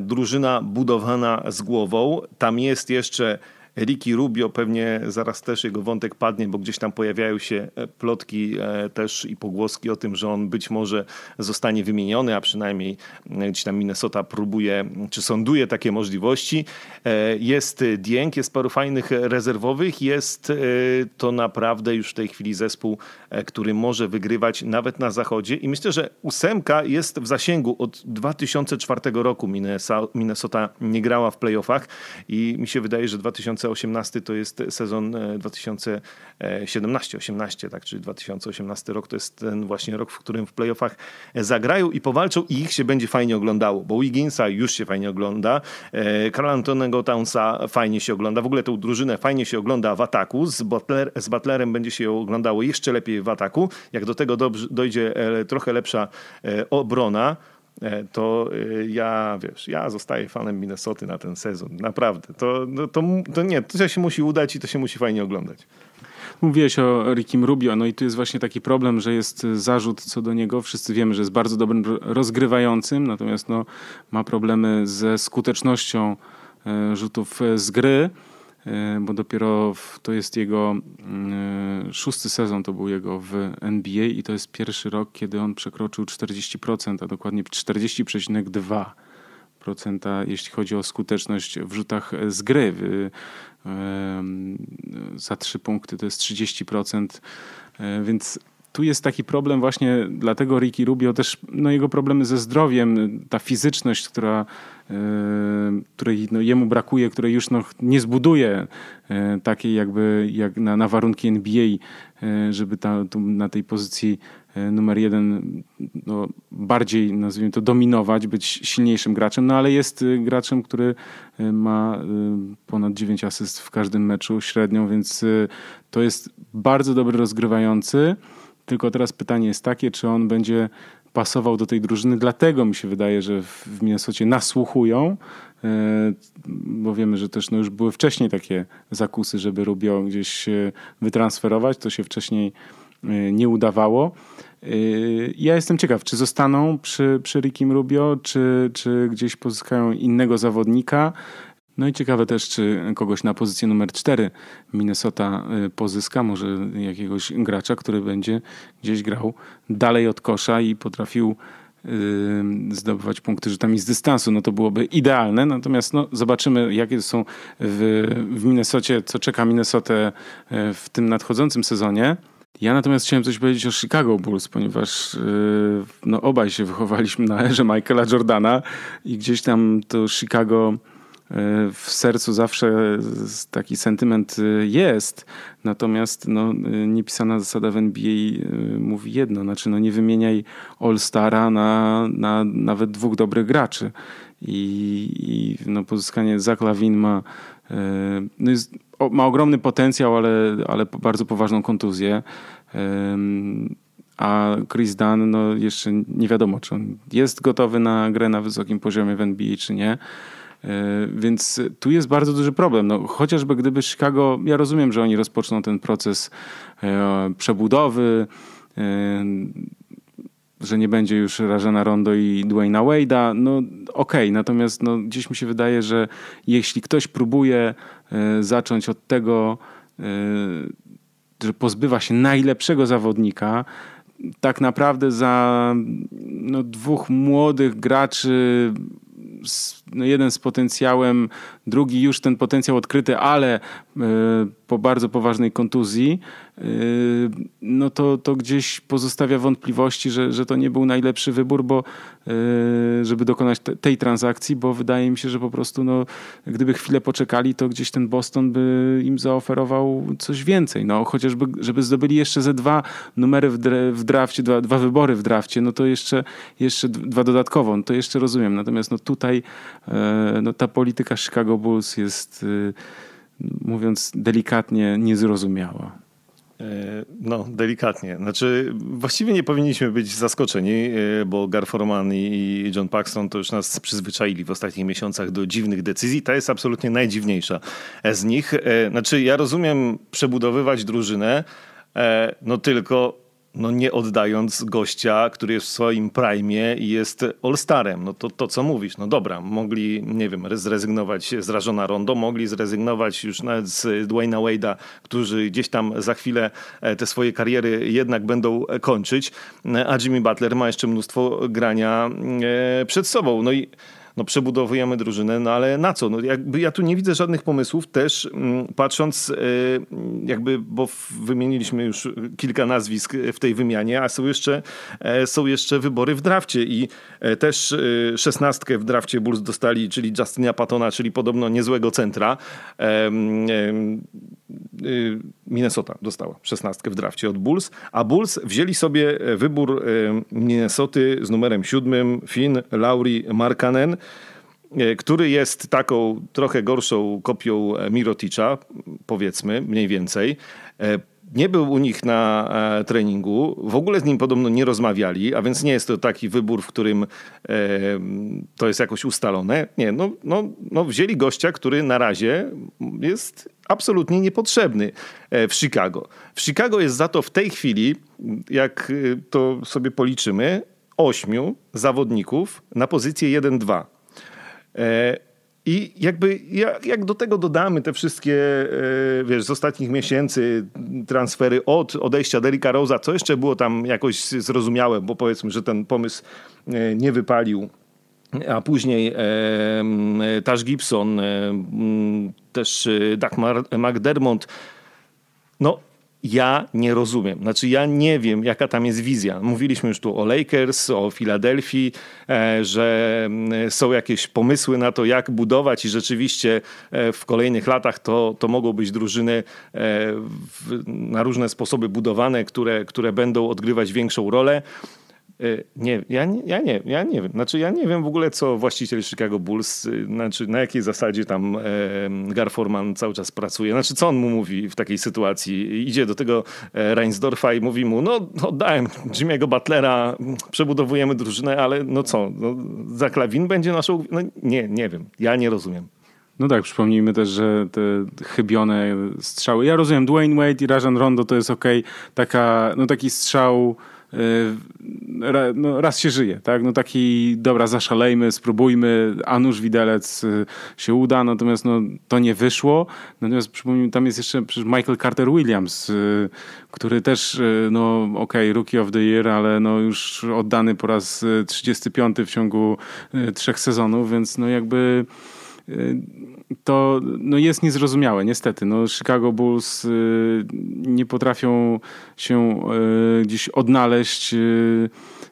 drużyna budowana z głową. Tam jest jeszcze Ricky Rubio, pewnie zaraz też jego wątek padnie, bo gdzieś tam pojawiają się e, plotki e, też i pogłoski o tym, że on być może zostanie wymieniony, a przynajmniej e, gdzieś tam Minnesota próbuje czy sąduje takie możliwości. Jest Dieng, jest paru fajnych rezerwowych, jest to naprawdę już w tej chwili zespół, który może wygrywać nawet na zachodzie i myślę, że ósemka jest w zasięgu od 2004 roku Minnesota nie grała w playoffach i mi się wydaje, że 2000 2018 to jest sezon 2017-18, e, tak, czyli 2018 rok to jest ten właśnie rok, w którym w playoffach zagrają i powalczą i ich się będzie fajnie oglądało, bo Wigginsa już się fajnie ogląda, Karl e, Antonego Townsa fajnie się ogląda, w ogóle tą drużynę fajnie się ogląda w ataku, z, Butler, z Butlerem będzie się oglądało jeszcze lepiej w ataku, jak do tego dojdzie e, trochę lepsza obrona, to ja, wiesz, ja zostaję fanem Minnesoty na ten sezon. Naprawdę. To, no, to, to nie, to się musi udać i to się musi fajnie oglądać. Mówiłeś o Rickim Rubio, no i tu jest właśnie taki problem, że jest zarzut co do niego. Wszyscy wiemy, że jest bardzo dobrym rozgrywającym, natomiast no, ma problemy ze skutecznością e, rzutów z gry, e, bo dopiero to jest jego e, szósty sezon, to był jego w NBA i to jest pierwszy rok, kiedy on przekroczył 40%, a dokładnie 40,2% jeśli chodzi o skuteczność w rzutach z gry. Za trzy punkty to jest 30%, e, więc tu jest taki problem właśnie, dlatego Ricky Rubio też, no jego problemy ze zdrowiem, ta fizyczność, która, e, której no, jemu brakuje, której już no, nie zbuduje e, takiej jakby jak na, na warunki NBA, żeby ta, na tej pozycji E, numer jeden no, bardziej, nazwijmy to, dominować, być silniejszym graczem, no ale jest graczem, który ma ponad 9 asyst w każdym meczu średnią, więc to jest bardzo dobry rozgrywający. Tylko teraz pytanie jest takie, czy on będzie pasował do tej drużyny. Dlatego mi się wydaje, że w Minnesocie nasłuchują, bo wiemy, że też no już były wcześniej takie zakusy, żeby Rubio gdzieś wytransferować. To się wcześniej Y, nie udawało. Y, ja jestem ciekaw, czy zostaną przy, przy Rickim Rubio, czy, czy gdzieś pozyskają innego zawodnika. No i ciekawe też, czy kogoś na pozycję numer 4 Minnesota y, pozyska, może jakiegoś gracza, który będzie gdzieś grał dalej od kosza i potrafił zdobywać punkty rzutami z dystansu, no to byłoby idealne. Natomiast no, zobaczymy, jakie są w, w Minnesocie, co czeka Minnesotę w tym nadchodzącym sezonie. Ja natomiast chciałem coś powiedzieć o Chicago Bulls, ponieważ no, obaj się wychowaliśmy na erze Michaela Jordana i gdzieś tam to Chicago w sercu zawsze taki sentyment yy, jest. Natomiast no, niepisana zasada w NBA mówi jedno, znaczy no, nie wymieniaj All-Stara na, na nawet dwóch dobrych graczy. I, i no, pozyskanie Zach Lavin ma, no ma ogromny potencjał, ale, ale bardzo poważną kontuzję. A Chris Dunn, no jeszcze nie wiadomo, czy on jest gotowy na grę na wysokim poziomie w NBA, czy nie. E, więc tu jest bardzo duży problem. No, chociażby gdyby Chicago, ja rozumiem, że oni rozpoczną ten proces e, przebudowy, e, że nie będzie już Rajana Rondo i Dwayna Wade'a, no okej, okay. natomiast no, gdzieś mi się wydaje, że jeśli ktoś próbuje zacząć od tego, że pozbywa się najlepszego zawodnika, tak naprawdę za no, dwóch młodych graczy no jeden z potencjałem, drugi już ten potencjał odkryty, ale e, po bardzo poważnej kontuzji, e, no to, to gdzieś pozostawia wątpliwości, że, że to nie był najlepszy wybór, bo e, żeby dokonać te, tej transakcji, bo wydaje mi się, że po prostu no, gdyby chwilę poczekali, to gdzieś ten Boston by im zaoferował coś więcej. No, chociażby, żeby zdobyli jeszcze ze dwa numery w, w drafcie, dwa, dwa wybory w drafcie, no to jeszcze, jeszcze dwa dodatkowo, no to jeszcze rozumiem. Natomiast no tutaj no, ta polityka Chicago Bulls jest, y, mówiąc delikatnie, niezrozumiała. E, no, delikatnie. Znaczy, właściwie nie powinniśmy być zaskoczeni, e, bo Garforman i John Paxton to już nas przyzwyczaili w ostatnich miesiącach do dziwnych decyzji. Ta jest absolutnie najdziwniejsza z nich. E, znaczy, ja rozumiem przebudowywać drużynę, no tylko no nie oddając gościa, który jest w swoim prime i jest all-starem. No to, to co mówisz, no dobra, mogli, nie wiem, zrezygnować z Rażona Rondo, mogli zrezygnować już nawet z Dwayna Wade'a, którzy gdzieś tam za chwilę e, te swoje kariery jednak będą kończyć, a Jimmy Butler ma jeszcze mnóstwo grania e, przed sobą. No i no przebudowujemy drużynę, no ale na co? No jakby ja tu nie widzę żadnych pomysłów też mm, patrząc y, jakby, bo wymieniliśmy już kilka nazwisk w tej wymianie, a są jeszcze, e, są jeszcze wybory w drafcie i e, też szesnastkę w drafcie Bulls dostali, czyli Justinia Patona, czyli podobno niezłego centra. Y, Minnesota dostała szesnastkę w drafcie od Bulls, a Bulls wzięli sobie wybór Minnesoty z numerem siódmym Finn, Lauri, Markanen e, który jest taką trochę gorszą kopią Miroticza, powiedzmy, mniej więcej. E, nie był u nich na e, treningu, w ogóle z nim podobno nie rozmawiali, a więc nie jest to taki wybór, w którym e, to jest jakoś ustalone. Nie, no, no, no wzięli gościa, który na razie jest absolutnie niepotrzebny e, w Chicago. W Chicago jest za to w tej chwili, jak e, to sobie policzymy, ośmiu zawodników na pozycję 1-2. I jakby jak, jak do tego dodamy te wszystkie, e, wiesz, z ostatnich miesięcy transfery od odejścia Derricka co jeszcze było tam jakoś zrozumiałe, bo powiedzmy, że ten pomysł e, nie wypalił. A później e, Tash Gibson, e, też Doug McDermott. No, ja nie rozumiem. Znaczy, ja nie wiem, jaka tam jest wizja. Mówiliśmy już tu o Lakers, o Filadelfii, e, że mm, są jakieś pomysły na to, jak budować, i rzeczywiście e, w kolejnych latach to, to mogą być drużyny e, na różne sposoby budowane, które, które będą odgrywać większą rolę. Y, nie, ja nie, ja nie, ja nie wiem. Znaczy, ja nie wiem w ogóle, co właściciel Chicago Bulls, y, znaczy na jakiej zasadzie tam Garforman cały czas pracuje. Znaczy, co on mu mówi w takiej sytuacji? Idzie do tego e, Reinsdorfa i mówi mu, no oddałem Jimmy'ego Butlera, przebudowujemy drużynę, ale no co, no, za klawin będzie naszą... No nie, nie wiem. Ja nie rozumiem. No tak, przypomnijmy też, że te chybione strzały. Ja rozumiem, Dwayne Wade i Rajan Rondo to jest ok, taka, no taki strzał no, raz się żyje, tak? No taki, dobra, zaszalejmy, spróbujmy, a nuż widelec y, się uda, natomiast no, to nie wyszło. Natomiast przypomnijmy, tam jest jeszcze Michael Carter Williams, y, który też, no okej, okay, Rookie of the Year, ale no już oddany po raz 35 w ciągu trzech sezonów, więc no jakby to no jest niezrozumiałe, niestety. No, Chicago Bulls y, nie potrafią się y, gdzieś odnaleźć. Y,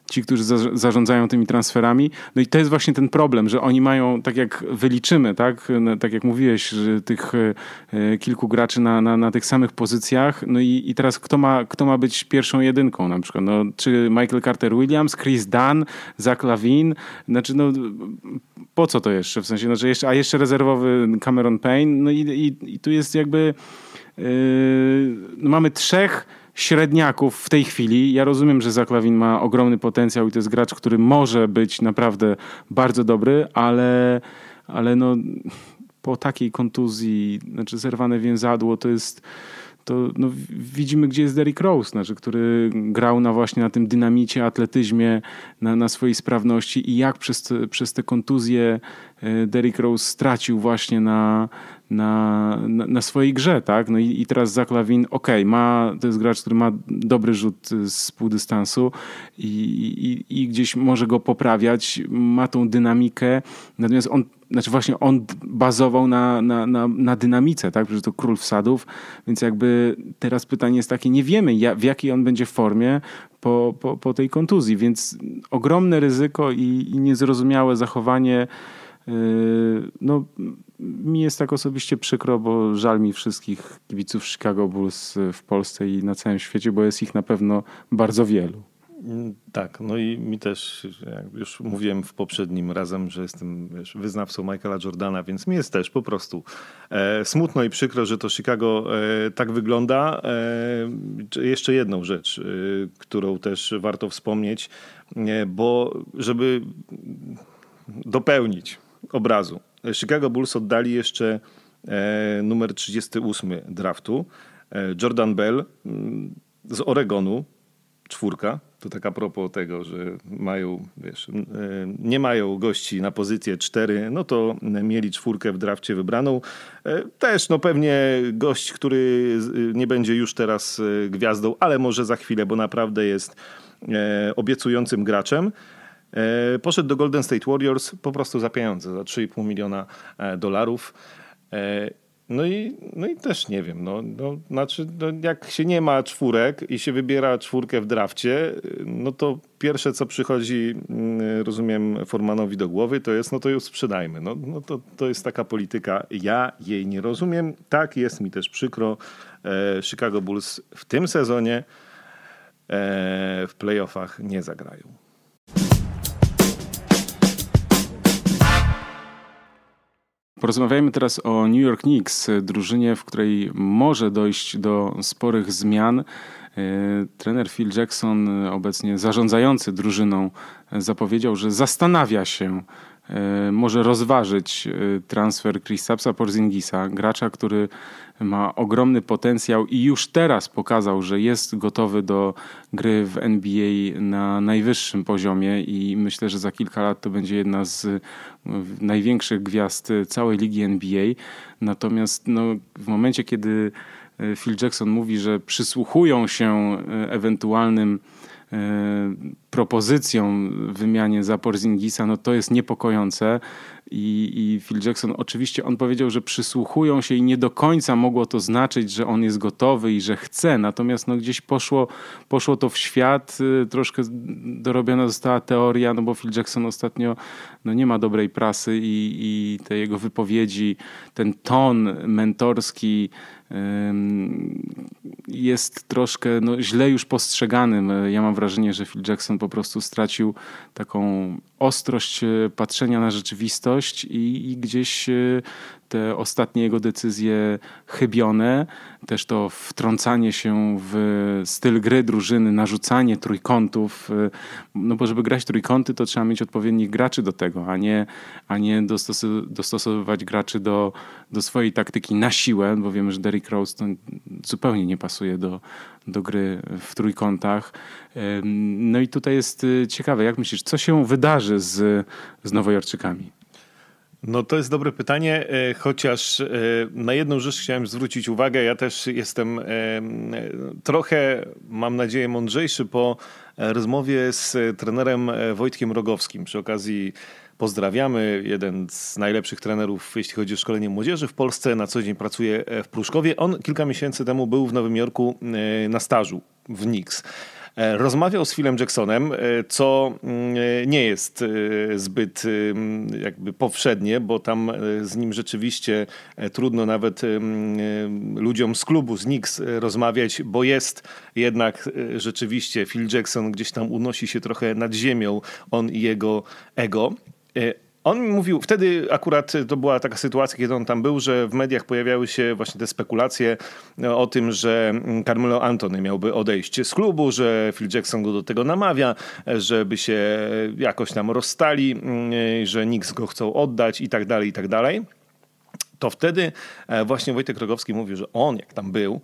ci, którzy za, zarządzają tymi transferami. No i to jest właśnie ten problem, że oni mają, tak jak wyliczymy, tak, no, tak jak mówiłeś, tych e, kilku graczy na, na, na tych samych pozycjach. No i, i teraz kto ma, kto ma być pierwszą jedynką na przykład? No, czy Michael Carter-Williams, Chris Dunn, Zach Lavin? Znaczy, no po co to jeszcze? W sensie, znaczy jeszcze, a jeszcze rezerwowy Cameron Payne? No i, i, i tu jest jakby... Yy, no mamy trzech średniaków w tej chwili. Ja rozumiem, że Zaklawin ma ogromny potencjał i to jest gracz, który może być naprawdę bardzo dobry, ale, ale no, po takiej kontuzji, znaczy zerwane więzadło, to jest to no, widzimy, gdzie jest Derrick Rose, znaczy, który grał na właśnie na tym dynamicie, atletyzmie, na, na swojej sprawności i jak przez, przez te kontuzje e, Derrick Rose stracił właśnie na, na, na, na, swojej grze, tak? No i, i teraz Zach Lavin, okej, okay, ma, to jest gracz, który ma dobry rzut z półdystansu i, i, i gdzieś może go poprawiać, ma tą dynamikę, natomiast on, znaczy właśnie on bazował na, na, na, na dynamice, tak? Przecież to król wsadów, więc jakby teraz pytanie jest takie, nie wiemy w jakiej on będzie formie po, po, po tej kontuzji, więc ogromne ryzyko i, i niezrozumiałe zachowanie yy, no mi jest tak osobiście przykro, bo żal mi wszystkich kibiców Chicago Bulls w Polsce i na całym świecie, bo jest ich na pewno bardzo wielu. Mm, tak, no i mi też, jak już mówiłem w poprzednim razem, że jestem wiesz, wyznawcą Michaela Jordana, więc mi jest też po prostu e, smutno i przykro, że to Chicago e, tak wygląda. E, jeszcze jedną rzecz, e, którą też warto wspomnieć, e, bo żeby dopełnić obrazu, Chicago Bulls oddali jeszcze e, numer 38 draftu. Jordan Bell mm, z Oregonu, czwórka. To tak a propos tego, że mają, wiesz, e, nie mają gości na pozycję 4, no to mieli czwórkę w drafcie wybraną. Też no pewnie gość, który nie będzie już teraz gwiazdą, ale może za chwilę, bo naprawdę jest obiecującym graczem. E, poszedł do Golden State Warriors po prostu za pieniądze, za 3,5 miliona e, dolarów. E, no i, no i też nie wiem, no, no, znaczy no jak się nie ma czwórek i się wybiera czwórkę w drafcie, no to pierwsze co przychodzi, mm, rozumiem, Formanowi do głowy, to jest no to ją sprzedajmy. No, no to, to jest taka polityka, ja jej nie rozumiem. Tak, jest mi też przykro. Chicago Bulls w tym sezonie w playoffach nie zagrają. Porozmawiajmy teraz o New York Knicks, drużynie, w której może dojść do sporych zmian. E, trener Phil Jackson, obecnie zarządzający drużyną, zapowiedział, że zastanawia się, e, może rozważyć e, transfer Kristapsa Porzingisa, gracza, który ma ogromny potencjał i już teraz pokazał, że jest gotowy do gry w NBA na najwyższym poziomie i myślę, że za kilka lat to będzie jedna z największych gwiazd całej ligi NBA. Natomiast no, w momencie, kiedy E, Phil Jackson mówi, że przysłuchują się e, ewentualnym e, propozycjom wymianie za Porzingisa, no to jest niepokojące. I, I Phil Jackson oczywiście on powiedział, że przysłuchują się i nie do końca mogło to znaczyć, że on jest gotowy i że chce. Natomiast no, gdzieś poszło, poszło to w świat, troszkę dorobiona została teoria, no bo Phil Jackson ostatnio no, nie ma dobrej prasy i, i te jego wypowiedzi, ten ton mentorski, jest troszkę no, źle już postrzeganym. Ja mam wrażenie, że Phil Jackson po prostu stracił taką ostrość e, patrzenia na rzeczywistość i, i gdzieś e, te ostatnie jego decyzje chybione, też to wtrącanie się w styl gry drużyny, narzucanie trójkątów, y, no bo żeby grać trójkąty, to trzeba mieć odpowiednich graczy do tego, a nie, a nie dostosowywać graczy do, do swojej taktyki na siłę, bo wiemy, że Derrick Rose zupełnie nie pasuje do, do gry w trójkątach. No i tutaj jest y, ciekawe, jak myślisz, co się wydarzy z, z Nowojorczykami? No to jest dobre pytanie, e, chociaż e, na jedną rzecz chciałem zwrócić uwagę. Ja też jestem e, trochę, mam nadzieję, mądrzejszy po rozmowie z trenerem Wojtkiem Rogowskim. Przy okazji pozdrawiamy, jeden z najlepszych trenerów, jeśli chodzi o szkolenie młodzieży w Polsce. Na co dzień pracuje w Pruszkowie. On kilka miesięcy temu był w Nowym Jorku na stażu w Knicks. E, rozmawiał z Philem Jacksonem, e, co mm, e, nie jest zbyt jakby powszednie, bo tam z nim rzeczywiście trudno nawet ludziom z klubu, z Knicks rozmawiać, bo jest jednak rzeczywiście Phil Jackson gdzieś tam unosi się trochę nad ziemią, on i jego ego. On mi mówił, wtedy akurat to była taka sytuacja, kiedy on tam był, że w mediach pojawiały się właśnie te spekulacje e, o tym, że mm, Carmelo Antony miałby odejść z klubu, że Phil Jackson go do tego namawia, e, żeby się jakoś tam rozstali, mm, e, że Knicks go chcą oddać i tak dalej, i tak dalej. To wtedy właśnie Wojtek Rogowski mówił, że on jak tam był,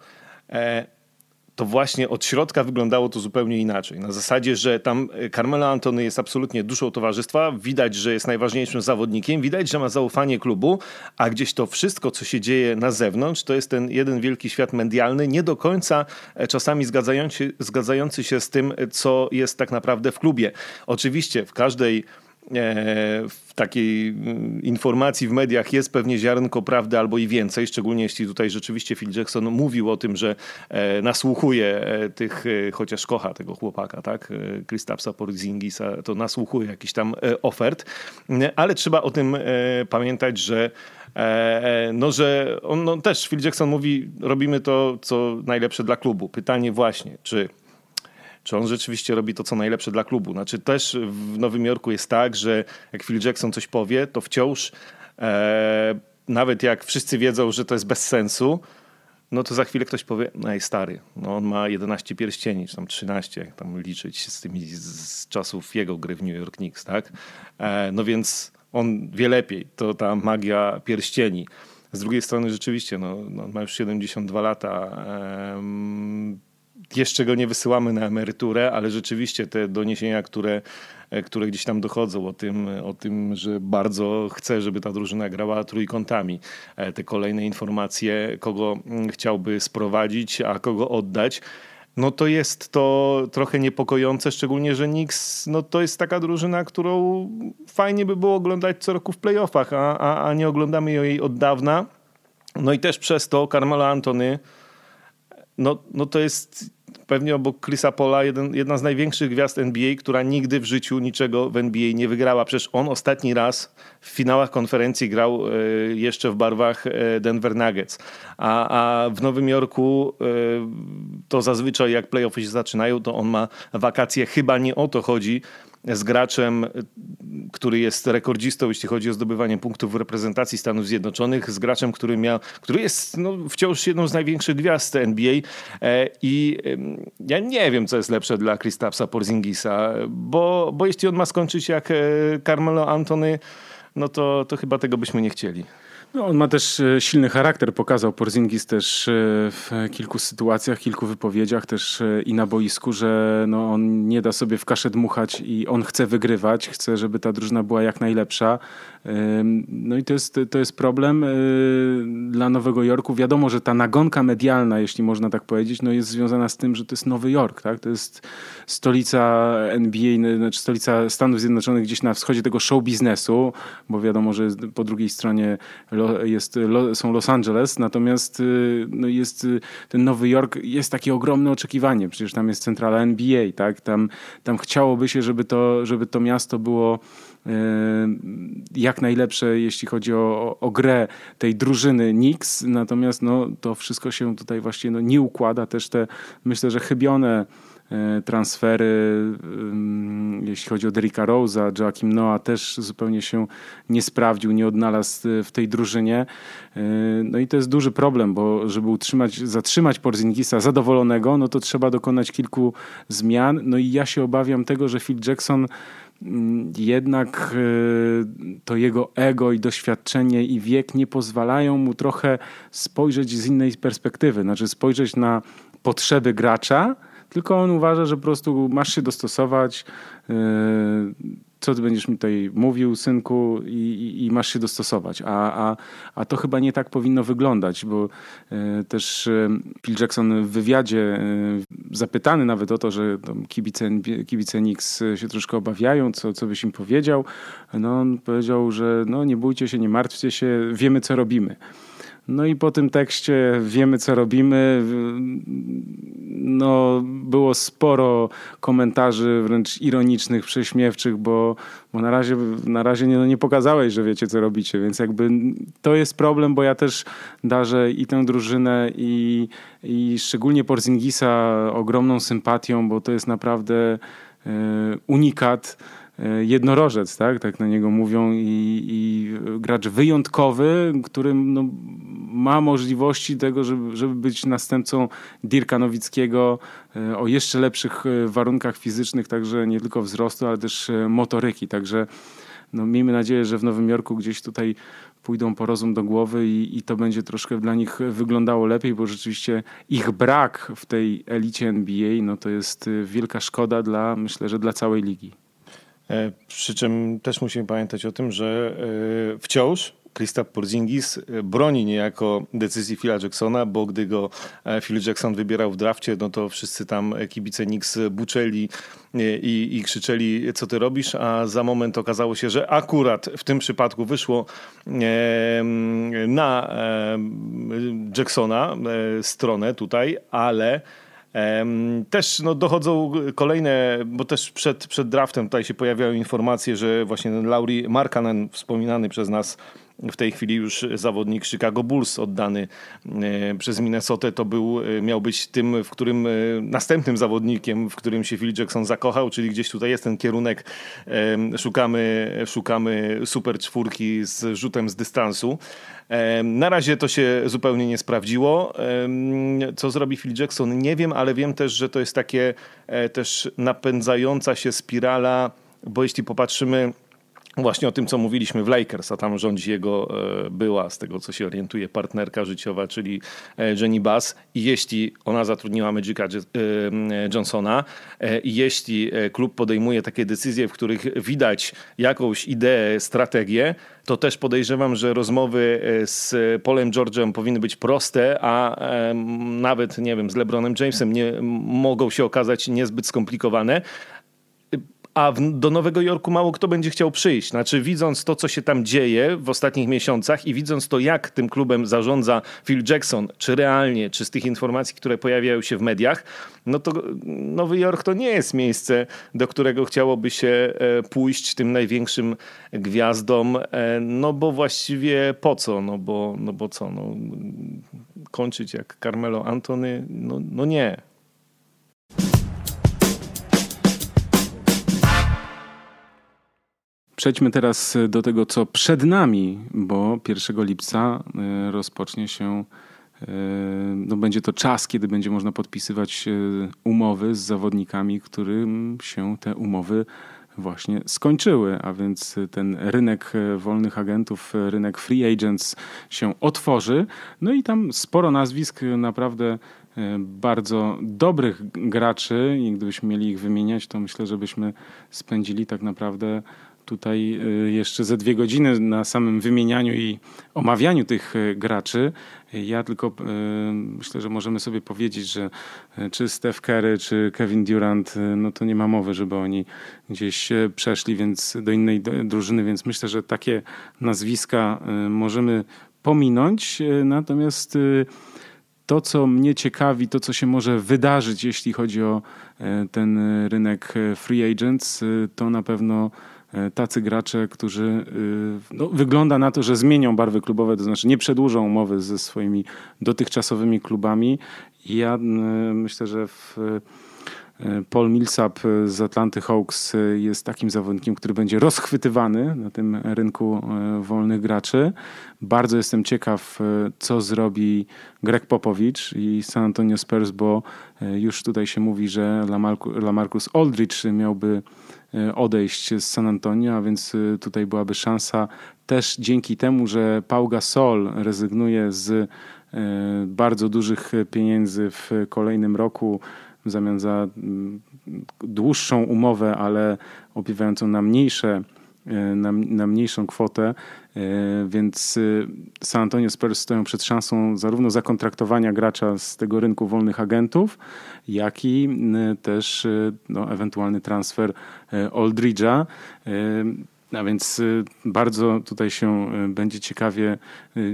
to właśnie od środka wyglądało to zupełnie inaczej. Na zasadzie, że tam e, Carmelo Antony jest absolutnie duszą towarzystwa, widać, że jest najważniejszym zawodnikiem, widać, że ma zaufanie klubu, a gdzieś to wszystko, co się dzieje na zewnątrz, to jest ten jeden wielki świat medialny, nie do końca e, czasami zgadzający, zgadzający się z tym, e, co jest tak naprawdę w klubie. Oczywiście w każdej w takiej mm, informacji w mediach jest pewnie ziarnko prawdy albo i więcej, szczególnie jeśli tutaj rzeczywiście Phil Jackson mówił o tym, że e, nasłuchuje e, tych, chociaż kocha tego chłopaka, tak, Kristapsa Porzingisa, to nasłuchuje jakiś tam ofert, ale trzeba o tym pamiętać, że no, że on no, też Phil Jackson mówi, robimy to, co najlepsze dla klubu. Pytanie właśnie, czy czy on rzeczywiście robi to, co najlepsze dla klubu. Znaczy też w Nowym Jorku jest tak, że jak Phil Jackson coś powie, to wciąż e, nawet jak wszyscy wiedzą, że to jest bez sensu, no to za chwilę ktoś powie, ej stary, no on ma 11 pierścieni, czy tam 13, jak tam liczyć z tymi z czasów jego gry w New York Knicks, tak? E, no więc on wie lepiej, to ta magia pierścieni. Z drugiej strony rzeczywiście, no, no ma już 72 lata, jeszcze go nie wysyłamy na emeryturę, ale rzeczywiście te doniesienia, które, e, które gdzieś tam dochodzą o tym, o tym, że bardzo chce, żeby ta drużyna grała trójkątami. E, te kolejne informacje, kogo mm, chciałby sprowadzić, a kogo oddać no to jest to trochę niepokojące, szczególnie, że Knicks no to jest taka drużyna, którą fajnie by było oglądać co roku w playoffach, a, a, a nie oglądamy jej od dawna. No i też przez to Carmelo Antony no, no to jest pewnie obok Chrisa Pola jeden, jedna z największych gwiazd NBA, która nigdy w życiu niczego w NBA nie wygrała. Przecież on ostatni raz w finałach konferencji grał e, jeszcze w barwach e, Denver Nuggets. A, a w Nowym Jorku e, to zazwyczaj jak playoffy się zaczynają, to on ma wakacje. Chyba nie o to chodzi z graczem który jest rekordzistą, jeśli chodzi o zdobywanie punktów w reprezentacji Stanów Zjednoczonych, z graczem, który miał, który jest no, wciąż jedną z największych gwiazd NBA i ja nie wiem, co jest lepsze dla Kristapsa Porzingisa, bo, bo jeśli on ma skończyć jak Carmelo Antony, no to, to chyba tego byśmy nie chcieli. No, on ma też e, silny charakter, pokazał Porzingis też e, w kilku sytuacjach, kilku wypowiedziach też e, i na boisku, że no, on nie da sobie w kaszę dmuchać i on chce wygrywać, chce, żeby ta drużyna była jak najlepsza. No i to jest, to jest problem dla Nowego Jorku. Wiadomo, że ta nagonka medialna, jeśli można tak powiedzieć, no jest związana z tym, że to jest Nowy Jork. Tak? To jest stolica NBA, znaczy stolica Stanów Zjednoczonych gdzieś na wschodzie tego show biznesu, bo wiadomo, że po drugiej stronie jest, są Los Angeles, natomiast y, no jest y, ten Nowy Jork, jest takie ogromne oczekiwanie, przecież tam jest centrala NBA, tak? Tam, tam chciałoby się, żeby to, żeby to miasto było jak najlepsze, jeśli chodzi o, o grę tej drużyny Knicks, natomiast no, to wszystko się tutaj właśnie no, nie układa. Też te, myślę, że chybione E, transfery, jeśli chodzi o Derricka Rose'a, Joakim Noah też zupełnie się nie sprawdził, nie odnalazł w tej drużynie. No i to jest duży problem, bo żeby utrzymać, zatrzymać Porzingisa zadowolonego, no to trzeba dokonać kilku zmian. No i ja się obawiam tego, że Phil Jackson jednak e, to jego ego i doświadczenie i wiek nie pozwalają mu trochę spojrzeć z innej perspektywy, znaczy spojrzeć na potrzeby gracza, tylko on uważa, że po prostu masz się dostosować, yy, co ty będziesz mi tutaj mówił, synku, i, i, i masz się dostosować. A, a, a to chyba nie tak powinno wyglądać, bo yy, też yy, Phil Jackson w wywiadzie zapytany nawet o to, że kibice, kibice się troszkę obawiają, co, co byś im powiedział, no on powiedział, że no nie bójcie się, nie martwcie się, wiemy co robimy. No i po tym tekście wiemy, co robimy. No, było sporo komentarzy wręcz ironicznych, prześmiewczych, bo, bo na razie, na razie nie, no nie pokazałeś, że wiecie, co robicie, więc jakby to jest problem, bo ja też darzę i tę drużynę i, i szczególnie Porzingisa ogromną sympatią, bo to jest naprawdę e, unikat jednorożec, tak, tak na niego mówią i, i gracz wyjątkowy, który no, ma możliwości tego, żeby, żeby być następcą Dirka Nowickiego e, o jeszcze lepszych e, warunkach fizycznych, także nie tylko wzrostu, ale też motoryki, także no, miejmy nadzieję, że w Nowym Jorku gdzieś tutaj pójdą po rozum do głowy i, i to będzie troszkę dla nich wyglądało lepiej, bo rzeczywiście ich brak w tej elicie NBA, no to jest wielka szkoda dla, myślę, że dla całej ligi. E, przy czym też musimy pamiętać o tym, że e, wciąż Krzysztof Porzingis e, broni niejako decyzji Phila Jacksona, bo gdy go Phil Jackson wybierał w drafcie, no to wszyscy tam kibice Knicks buczeli i, i krzyczeli, co ty robisz, a za moment okazało się, że akurat w tym przypadku wyszło na Jacksona stronę tutaj, ale też no, dochodzą kolejne, bo też przed, przed draftem tutaj się pojawiają informacje, że właśnie ten Lauri Markanen, wspominany przez nas w tej chwili już zawodnik Chicago Bulls oddany przez Minnesotę to był, e, miał być tym, w którym e, następnym zawodnikiem, w którym się Phil Jackson zakochał, czyli gdzieś tutaj jest ten kierunek, szukamy, szukamy super czwórki z rzutem z dystansu. Na razie to się zupełnie nie sprawdziło. Co zrobi Phil Jackson? Nie wiem, ale wiem też, że to jest takie też napędzająca się spirala, bo jeśli popatrzymy Właśnie o tym, co mówiliśmy w Lakers, a tam rządzi jego e, była, z tego co się orientuje, partnerka życiowa, czyli e, Jenny Bass. I jeśli ona zatrudniła Magica e, Johnsona, i jeśli klub podejmuje takie decyzje, w których widać jakąś ideę, strategię, to też podejrzewam, że rozmowy z Polem George'em powinny być proste, a nawet, nie wiem, z LeBronem Jamesem nie, mogą się okazać niezbyt skomplikowane a w, do Nowego Jorku mało kto będzie chciał przyjść. Znaczy, widząc to, co się tam dzieje w ostatnich miesiącach i widząc to, jak tym klubem zarządza Phil Jackson, czy realnie, czy z tych informacji, które pojawiają się w mediach, no to Nowy Jork to nie jest miejsce, do którego chciałoby się e, pójść tym największym gwiazdom, e, no bo właściwie po co? No bo, no bo co? No, kończyć jak Carmelo Antony? No, no nie. Przejdźmy teraz do tego, co przed nami, bo 1 lipca e, rozpocznie się, e, no będzie to czas, kiedy będzie można podpisywać umowy z zawodnikami, którym się te umowy właśnie skończyły, a więc ten rynek wolnych agentów, rynek free agents się otworzy. No i tam sporo nazwisk naprawdę bardzo dobrych graczy i gdybyśmy mieli ich wymieniać, to myślę, że byśmy spędzili tak naprawdę tutaj y, jeszcze ze dwie godziny na samym wymienianiu i omawianiu tych y, graczy. Ja tylko y, myślę, że możemy sobie powiedzieć, że czy Steph Curry, czy Kevin Durant, no to nie ma mowy, żeby oni gdzieś przeszli więc do innej drużyny, więc myślę, że takie nazwiska możemy pominąć. Natomiast to, co mnie ciekawi, to, co się może wydarzyć, jeśli chodzi o ten rynek free agents, to na pewno tacy gracze, którzy y, no, wygląda na to, że zmienią barwy klubowe, to znaczy nie przedłużą umowy ze swoimi dotychczasowymi klubami. I ja y, myślę, że w y, Paul Millsap z Atlanty Hawks jest takim zawodnikiem, który będzie rozchwytywany na tym rynku wolnych graczy. Bardzo jestem ciekaw, co zrobi Greg Popowicz i San Antonio Spurs, bo już tutaj się mówi, że Lamarcus Aldridge miałby E, odejść z San Antonio, a więc e, tutaj byłaby szansa też dzięki temu, że Pau Gasol rezygnuje z e, bardzo dużych pieniędzy w kolejnym roku w zamian za mm, dłuższą umowę, ale opiewającą na mniejsze na, na mniejszą kwotę, więc San Antonio Spurs stoją przed szansą zarówno zakontraktowania gracza z tego rynku wolnych agentów, jak i też no, ewentualny transfer Aldridge'a. A więc bardzo tutaj się będzie ciekawie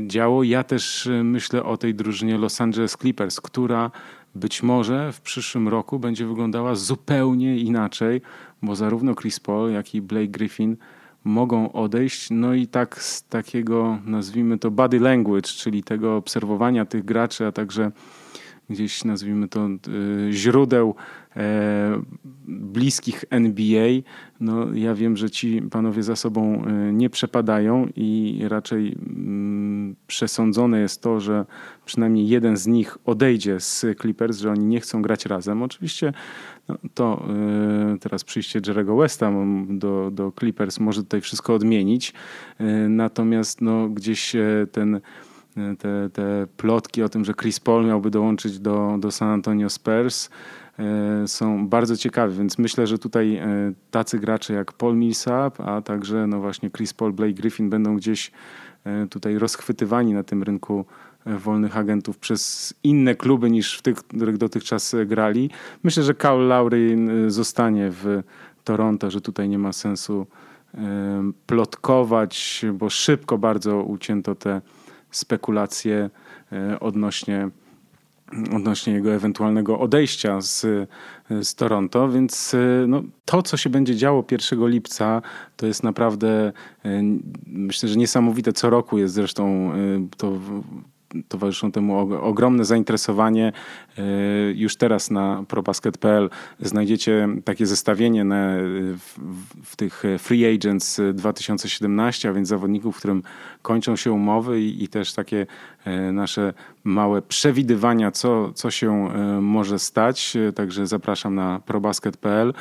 działo. Ja też myślę o tej drużynie Los Angeles Clippers, która być może w przyszłym roku będzie wyglądała zupełnie inaczej, bo zarówno Chris Paul, jak i Blake Griffin mogą odejść. No i tak z takiego, nazwijmy to body language, czyli tego obserwowania tych graczy, a także gdzieś nazwijmy to y, źródeł e, bliskich NBA. No, ja wiem, że ci panowie za sobą e, nie przepadają i raczej mm, przesądzone jest to, że przynajmniej jeden z nich odejdzie z Clippers, że oni nie chcą grać razem. Oczywiście no, to e, teraz przyjście Jerego Westa do, do Clippers może tutaj wszystko odmienić. Natomiast no, gdzieś ten te, te plotki o tym, że Chris Paul miałby dołączyć do, do San Antonio Spurs e, są bardzo ciekawe, więc myślę, że tutaj e, tacy gracze jak Paul Millsap, a także no właśnie Chris Paul, Blake Griffin będą gdzieś e, tutaj rozchwytywani na tym rynku wolnych agentów przez inne kluby niż w tych, których dotychczas grali. Myślę, że Kyle Lowry zostanie w Toronto, że tutaj nie ma sensu plotkować, bo szybko bardzo ucięto te spekulacje e, odnośnie, odnośnie jego ewentualnego odejścia z, z Toronto, więc e, no, to, co się będzie działo 1 lipca, to jest naprawdę e, myślę, że niesamowite. Co roku jest zresztą to towarzyszą temu ogromne zainteresowanie. Już teraz na probasket.pl znajdziecie takie zestawienie na, w, w, tych free agents 2017, a więc zawodników, którym kończą się umowy i, i też takie e, nasze małe przewidywania, co, co się e, może stać. Także zapraszam na probasket.pl.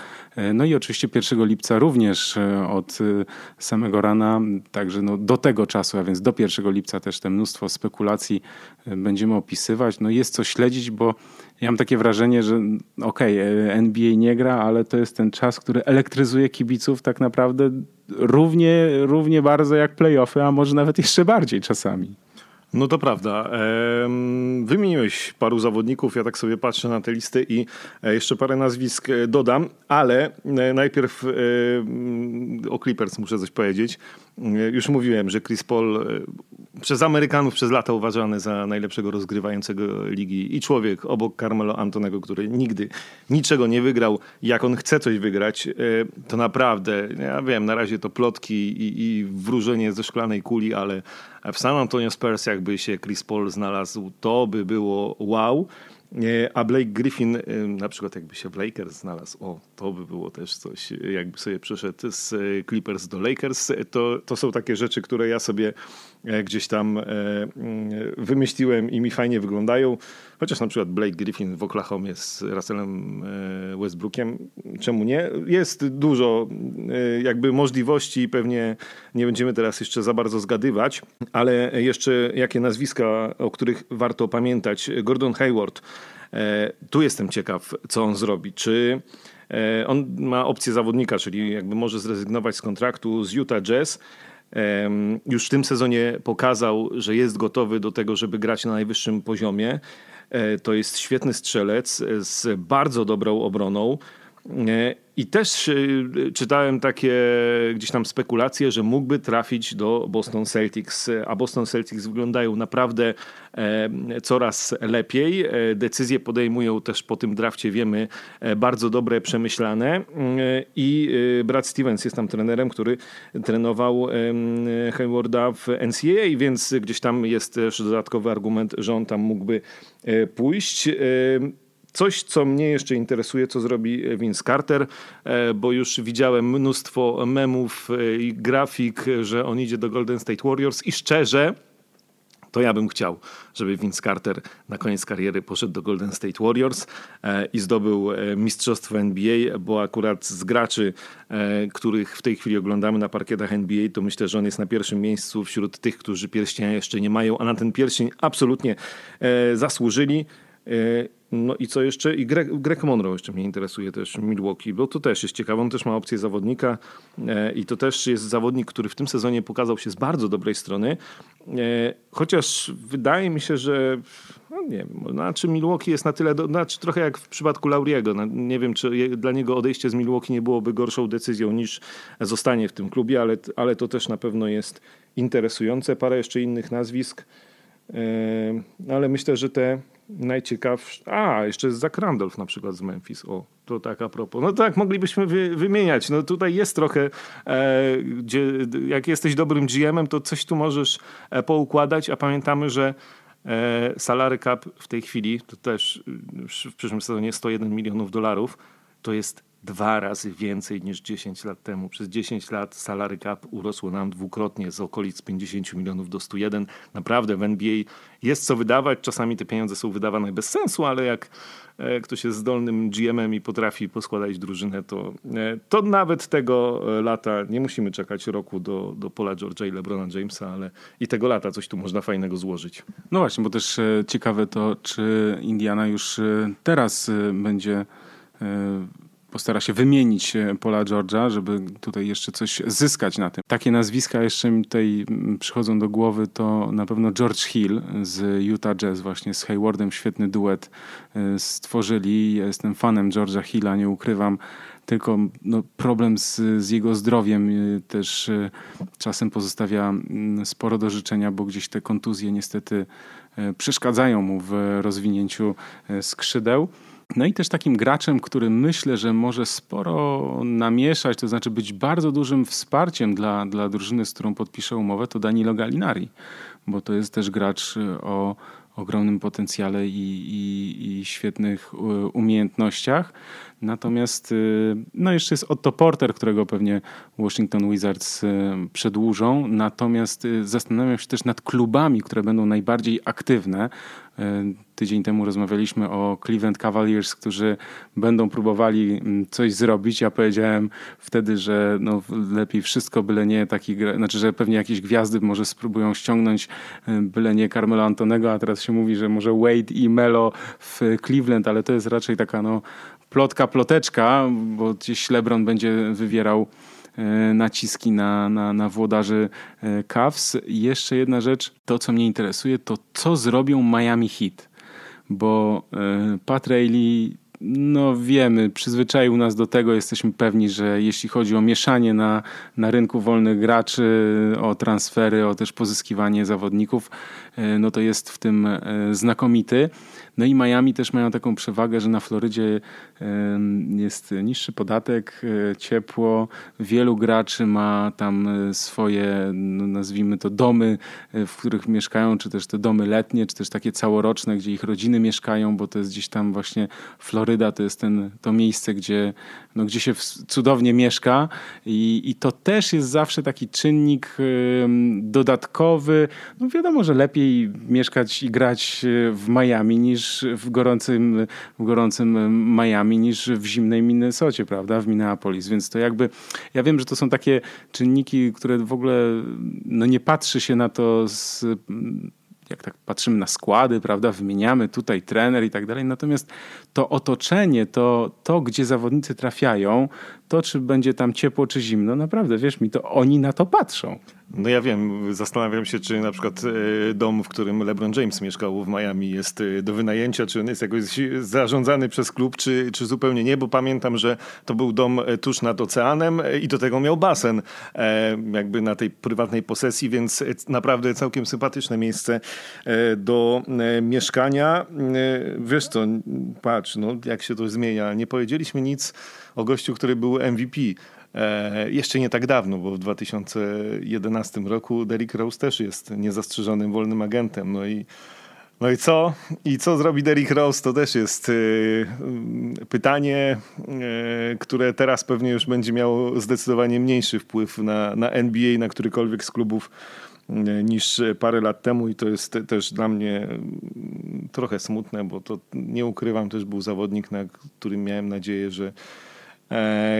No i oczywiście 1 lipca również od samego rana, także no do tego czasu, a więc do 1 lipca też te mnóstwo spekulacji będziemy opisywać. No jest co śledzić, bo ja mam takie wrażenie, że okej, okay, NBA nie gra, ale to jest ten czas, który elektryzuje kibiców tak naprawdę równie, równie bardzo jak playoffy, a może nawet jeszcze bardziej czasami. No to prawda. Wymieniłeś paru zawodników, ja tak sobie patrzę na te listy i e, jeszcze parę nazwisk e, dodam, ale e, najpierw o Clippers muszę coś powiedzieć. Już mówiłem, że Chris Paul przez Amerykanów przez lata uważany za najlepszego rozgrywającego ligi i człowiek obok Carmelo Antonego, który nigdy niczego nie wygrał. Jak on chce coś wygrać, to naprawdę, ja wiem, na razie to plotki i, i wróżenie ze szklanej kuli, ale w San Antonio Spurs jakby się Chris Paul znalazł, to by było wow. A Blake Griffin na przykład jakby się w Lakers znalazł, o, to by było też coś, jakby sobie przeszedł z Clippers do Lakers, to, to są takie rzeczy, które ja sobie E, gdzieś tam e, mm, wymyśliłem i mi fajnie wyglądają. Chociaż na przykład Blake Griffin w Oklahomie z Russellem e, Westbrookiem, czemu nie? Jest dużo jakby możliwości i pewnie nie będziemy teraz jeszcze za bardzo zgadywać, ale jeszcze jakie nazwiska, o których warto pamiętać. Gordon Hayward. Tu jestem ciekaw, co on zrobi. Czy on ma opcję zawodnika, czyli jakby może zrezygnować z kontraktu z Utah Jazz, już w tym sezonie pokazał, że jest gotowy do tego, żeby grać na najwyższym poziomie. E, to jest świetny strzelec z bardzo dobrą obroną. E, I też e, czytałem takie gdzieś tam spekulacje, że mógłby trafić do Boston Celtics, a Boston Celtics wyglądają naprawdę e, coraz lepiej. Decyzje podejmują też po tym drafcie, wiemy, bardzo dobre, przemyślane. I Brad Stevens jest tam trenerem, który trenował Haywarda w NCAA, więc gdzieś tam jest też dodatkowy argument, że on tam mógłby pójść. Coś, co mnie jeszcze interesuje, co zrobi Vince Carter, e, bo już widziałem mnóstwo memów e, i grafik, że on idzie do Golden State Warriors i szczerze, to ja bym chciał, żeby Vince Carter na koniec kariery poszedł do Golden State Warriors e, i zdobył mistrzostwo NBA, bo akurat z graczy, których w tej chwili oglądamy na parkietach NBA, to myślę, że on jest na pierwszym miejscu wśród tych, którzy pierścienia jeszcze nie mają, a na ten pierścień absolutnie zasłużyli. No i co jeszcze? I Greg, Greg Monroe jeszcze mnie interesuje też Milwaukee, bo to też jest ciekawe. On też ma opcję zawodnika e, i to też jest zawodnik, który w tym sezonie pokazał się z bardzo dobrej strony. E, chociaż wydaje mi się, że no nie wiem, znaczy Milwaukee jest na tyle, do, znaczy trochę jak w przypadku Lauriego. No, nie wiem, czy dla niego odejście z Milwaukee nie byłoby gorszą decyzją niż zostanie w tym klubie, ale, ale to też na pewno jest interesujące. Parę jeszcze innych nazwisk, e, ale myślę, że te najciekawsze. A, jeszcze jest Zach Randolph na przykład z Memphis. O, to tak a propos. No tak, moglibyśmy wy, wymieniać. No tutaj jest trochę, e, gdzie jak jesteś dobrym GM-em, to coś tu możesz e, poukładać, a pamiętamy, że e, salary cap w tej chwili, to też w przyszłym sezonie 101 milionów dolarów, to jest dwa razy więcej niż 10 lat temu. Przez 10 lat salary cap urosło nam dwukrotnie z okolic 50 milionów do 101. Naprawdę w NBA jest co wydawać. Czasami te pieniądze są wydawane bez sensu, ale jak e, ktoś jest zdolnym GM-em i potrafi poskładać drużynę, to, e, to nawet tego e, lata nie musimy czekać roku do, do Pola George'a i LeBrona Jamesa, ale i tego lata coś tu można fajnego złożyć. No właśnie, bo też ciekawe to, czy Indiana już teraz będzie postara się wymienić e, Pola George'a, żeby tutaj jeszcze coś zyskać na tym. Takie nazwiska jeszcze mi tutaj mm, przychodzą do głowy, to na pewno George Hill z Utah Jazz, właśnie z Haywardem świetny duet e, stworzyli. Ja jestem fanem George'a Hilla, nie ukrywam tylko no, problem z, z, jego zdrowiem e, też czasem pozostawia mm, sporo do życzenia, bo gdzieś te kontuzje niestety przeszkadzają mu w rozwinięciu skrzydeł. No i też takim graczem, który myślę, że może sporo namieszać, to znaczy być bardzo dużym wsparciem dla, dla drużyny, z którą podpisze umowę, to Danilo Gallinari, bo to jest też gracz o ogromnym potencjale i, i, i świetnych umiejętnościach. Natomiast y, no jeszcze jest Otto Porter, którego pewnie Washington Wizards y, przedłużą. Natomiast y, zastanawiam się też nad klubami, które będą najbardziej aktywne. Tydzień temu rozmawialiśmy o Cleveland Cavaliers, którzy będą próbowali mm, coś zrobić. Ja powiedziałem wtedy, że no lepiej wszystko, byle nie taki, znaczy, że pewnie jakieś gwiazdy może spróbują ściągnąć, byle nie Carmelo Antonego, a teraz się mówi, że może Wade i Melo w Cleveland, ale to jest raczej taka no plotka, ploteczka, bo gdzieś LeBron będzie wywierał e, naciski na, na, na włodarzy e, Cavs. Jeszcze jedna rzecz, to co mnie interesuje, to co zrobią Miami Heat, bo e, Pat Riley no wiemy, przyzwyczaił nas do tego, jesteśmy pewni, że jeśli chodzi o mieszanie na, na rynku wolnych graczy, o transfery, o też pozyskiwanie zawodników, e, no to jest w tym e, znakomity. No i Miami też mają taką przewagę, że na Florydzie jest niższy podatek, e, ciepło. Wielu graczy ma tam swoje, no nazwijmy to, domy, w których mieszkają, czy też te domy letnie, czy też takie całoroczne, gdzie ich rodziny mieszkają, bo to jest gdzieś tam właśnie Floryda, to jest ten, to miejsce, gdzie, no, gdzie się cudownie mieszka i, i to też jest zawsze taki czynnik dodatkowy. No wiadomo, że lepiej mieszkać i grać w Miami niż w gorącym, w gorącym Miami niż w zimnej Minnesocie, prawda, w Minneapolis, więc to jakby, ja wiem, że to są takie czynniki, które w ogóle, no nie patrzy się na to z jak tak patrzymy na składy, prawda, wymieniamy tutaj trener i tak dalej. Natomiast to otoczenie, to, to gdzie zawodnicy trafiają, to czy będzie tam ciepło czy zimno, naprawdę, wierz mi, to oni na to patrzą. No ja wiem, zastanawiam się, czy na przykład e, dom, w którym LeBron James mieszkał w Miami jest e, do wynajęcia, czy on jest jakoś zarządzany przez klub, czy, czy zupełnie nie, bo pamiętam, że to był dom e, tuż nad oceanem i do tego miał basen jakby na tej prywatnej posesji, więc naprawdę całkiem sympatyczne miejsce do mieszkania. Wiesz co, patrz, no jak się to zmienia. Nie powiedzieliśmy nic o gościu, który był MVP. E, jeszcze nie tak dawno, bo w 2011 roku Derrick Rose też jest niezastrzeżonym wolnym agentem. No i, no i co? I co zrobi Derrick Rose? To też jest y, pytanie, y, które teraz pewnie już będzie miało zdecydowanie mniejszy wpływ na, na NBA, na którykolwiek z klubów niż parę lat temu i to jest też dla mnie mm, trochę smutne, bo to nie ukrywam, też był zawodnik, na którym miałem nadzieję, że E,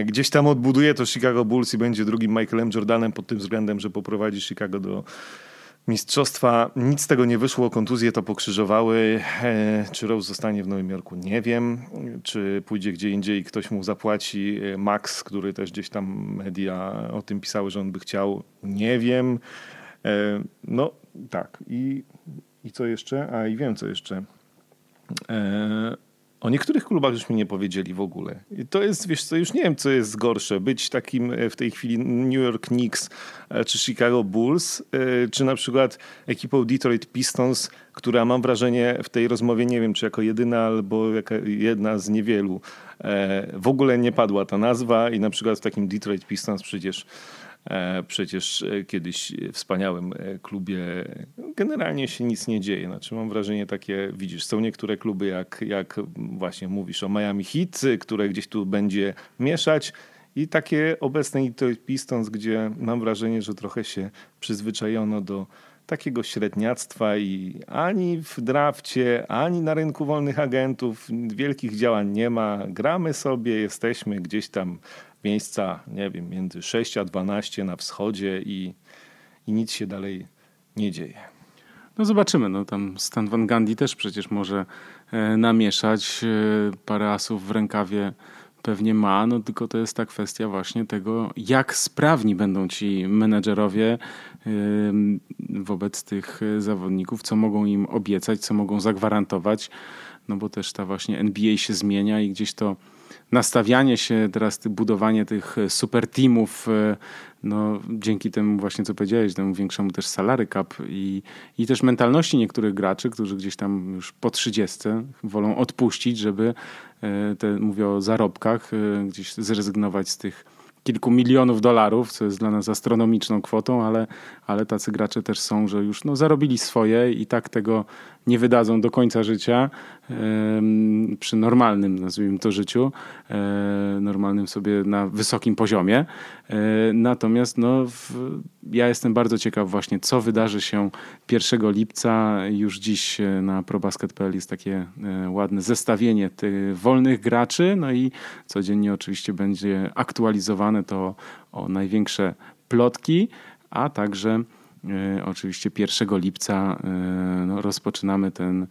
gdzieś tam odbuduje to Chicago Bulls i będzie drugim Michaelem Jordanem pod tym względem, że poprowadzi Chicago do mistrzostwa. Nic z tego nie wyszło, kontuzje to pokrzyżowały. E, czy Rose zostanie w Nowym Jorku? Nie wiem. Czy pójdzie gdzie indziej i ktoś mu zapłaci? E, Max, który też gdzieś tam media o tym pisały, że on by chciał? Nie wiem. No tak. I, i co jeszcze? A i wiem co jeszcze. O niektórych klubach już mi nie powiedzieli w ogóle. I to jest, wiesz co, już nie wiem, co jest gorsze. Być takim e, w tej chwili New York Knicks e, czy Chicago Bulls, e, czy na przykład ekipą Detroit Pistons, która mam wrażenie w tej rozmowie, nie wiem, czy jako jedyna albo jedna z niewielu, w ogóle nie padła ta nazwa i na przykład w takim Detroit Pistons przecież przecież e, kiedyś wspaniałym e, klubie generalnie się nic nie dzieje. Znaczy mam wrażenie takie, widzisz, są niektóre kluby jak, jak właśnie mówisz o Miami Heat, które gdzieś tu będzie mieszać i takie obecne Detroit Pistons, gdzie mam wrażenie, że trochę się przyzwyczajono do takiego średniactwa i ani w drafcie, ani na rynku wolnych agentów wielkich działań nie ma. Gramy sobie, jesteśmy gdzieś tam miejsca, nie wiem, między 6 a 12 na wschodzie i, i nic się dalej nie dzieje. No zobaczymy, no tam Stan Van Gundy też przecież może e, namieszać, e, parę asów w rękawie pewnie ma, no tylko to jest ta kwestia właśnie tego, jak sprawni będą ci menedżerowie e, wobec tych zawodników, co mogą im obiecać, co mogą zagwarantować, no bo też ta właśnie NBA się zmienia i gdzieś to nastawianie się, teraz budowanie tych e, super teamów, e, no, dzięki temu właśnie, co powiedziałeś, temu większemu też salary cap i, i też mentalności niektórych graczy, którzy gdzieś tam już po 30 wolą odpuścić, żeby, e, te, mówię o zarobkach, gdzieś zrezygnować z tych kilku milionów dolarów, co jest dla nas astronomiczną kwotą, ale, ale tacy gracze też są, że już no, zarobili swoje i tak tego nie wydadzą do końca życia przy normalnym, nazwijmy to, życiu, e, normalnym sobie na wysokim poziomie. E, natomiast no, w, ja jestem bardzo ciekaw właśnie, co wydarzy się 1 lipca. Już dziś e, na probasket.pl jest takie ładne zestawienie tych wolnych graczy, no i codziennie oczywiście będzie aktualizowane to o największe plotki, a także E, oczywiście 1 lipca e, no, rozpoczynamy ten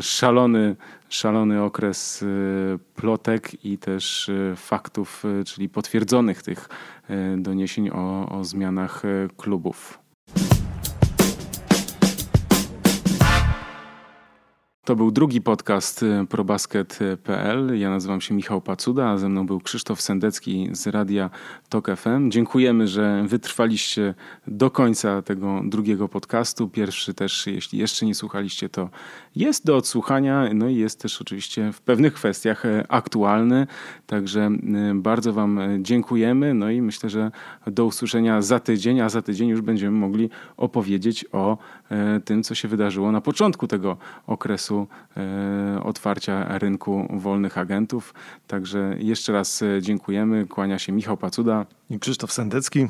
szalony, szalony okres e, plotek i też faktów, czyli potwierdzonych tych doniesień o, o zmianach klubów. To był drugi podcast y, probasket.pl. Ja nazywam się Michał Pacuda, a ze mną był Krzysztof Sendecki z Radia Tok FM. Dziękujemy, że wytrwaliście do końca tego drugiego podcastu. Pierwszy też, jeśli jeszcze nie słuchaliście, to jest do odsłuchania, no i jest też oczywiście w pewnych kwestiach e, aktualny. Także e, bardzo Wam e, dziękujemy. No i myślę, że do usłyszenia za tydzień, a za tydzień już będziemy mogli opowiedzieć o tym, co się wydarzyło na początku tego okresu otwarcia rynku wolnych agentów. Także jeszcze raz dziękujemy. Kłania się Michał Pacuda i Krzysztof Sendecki.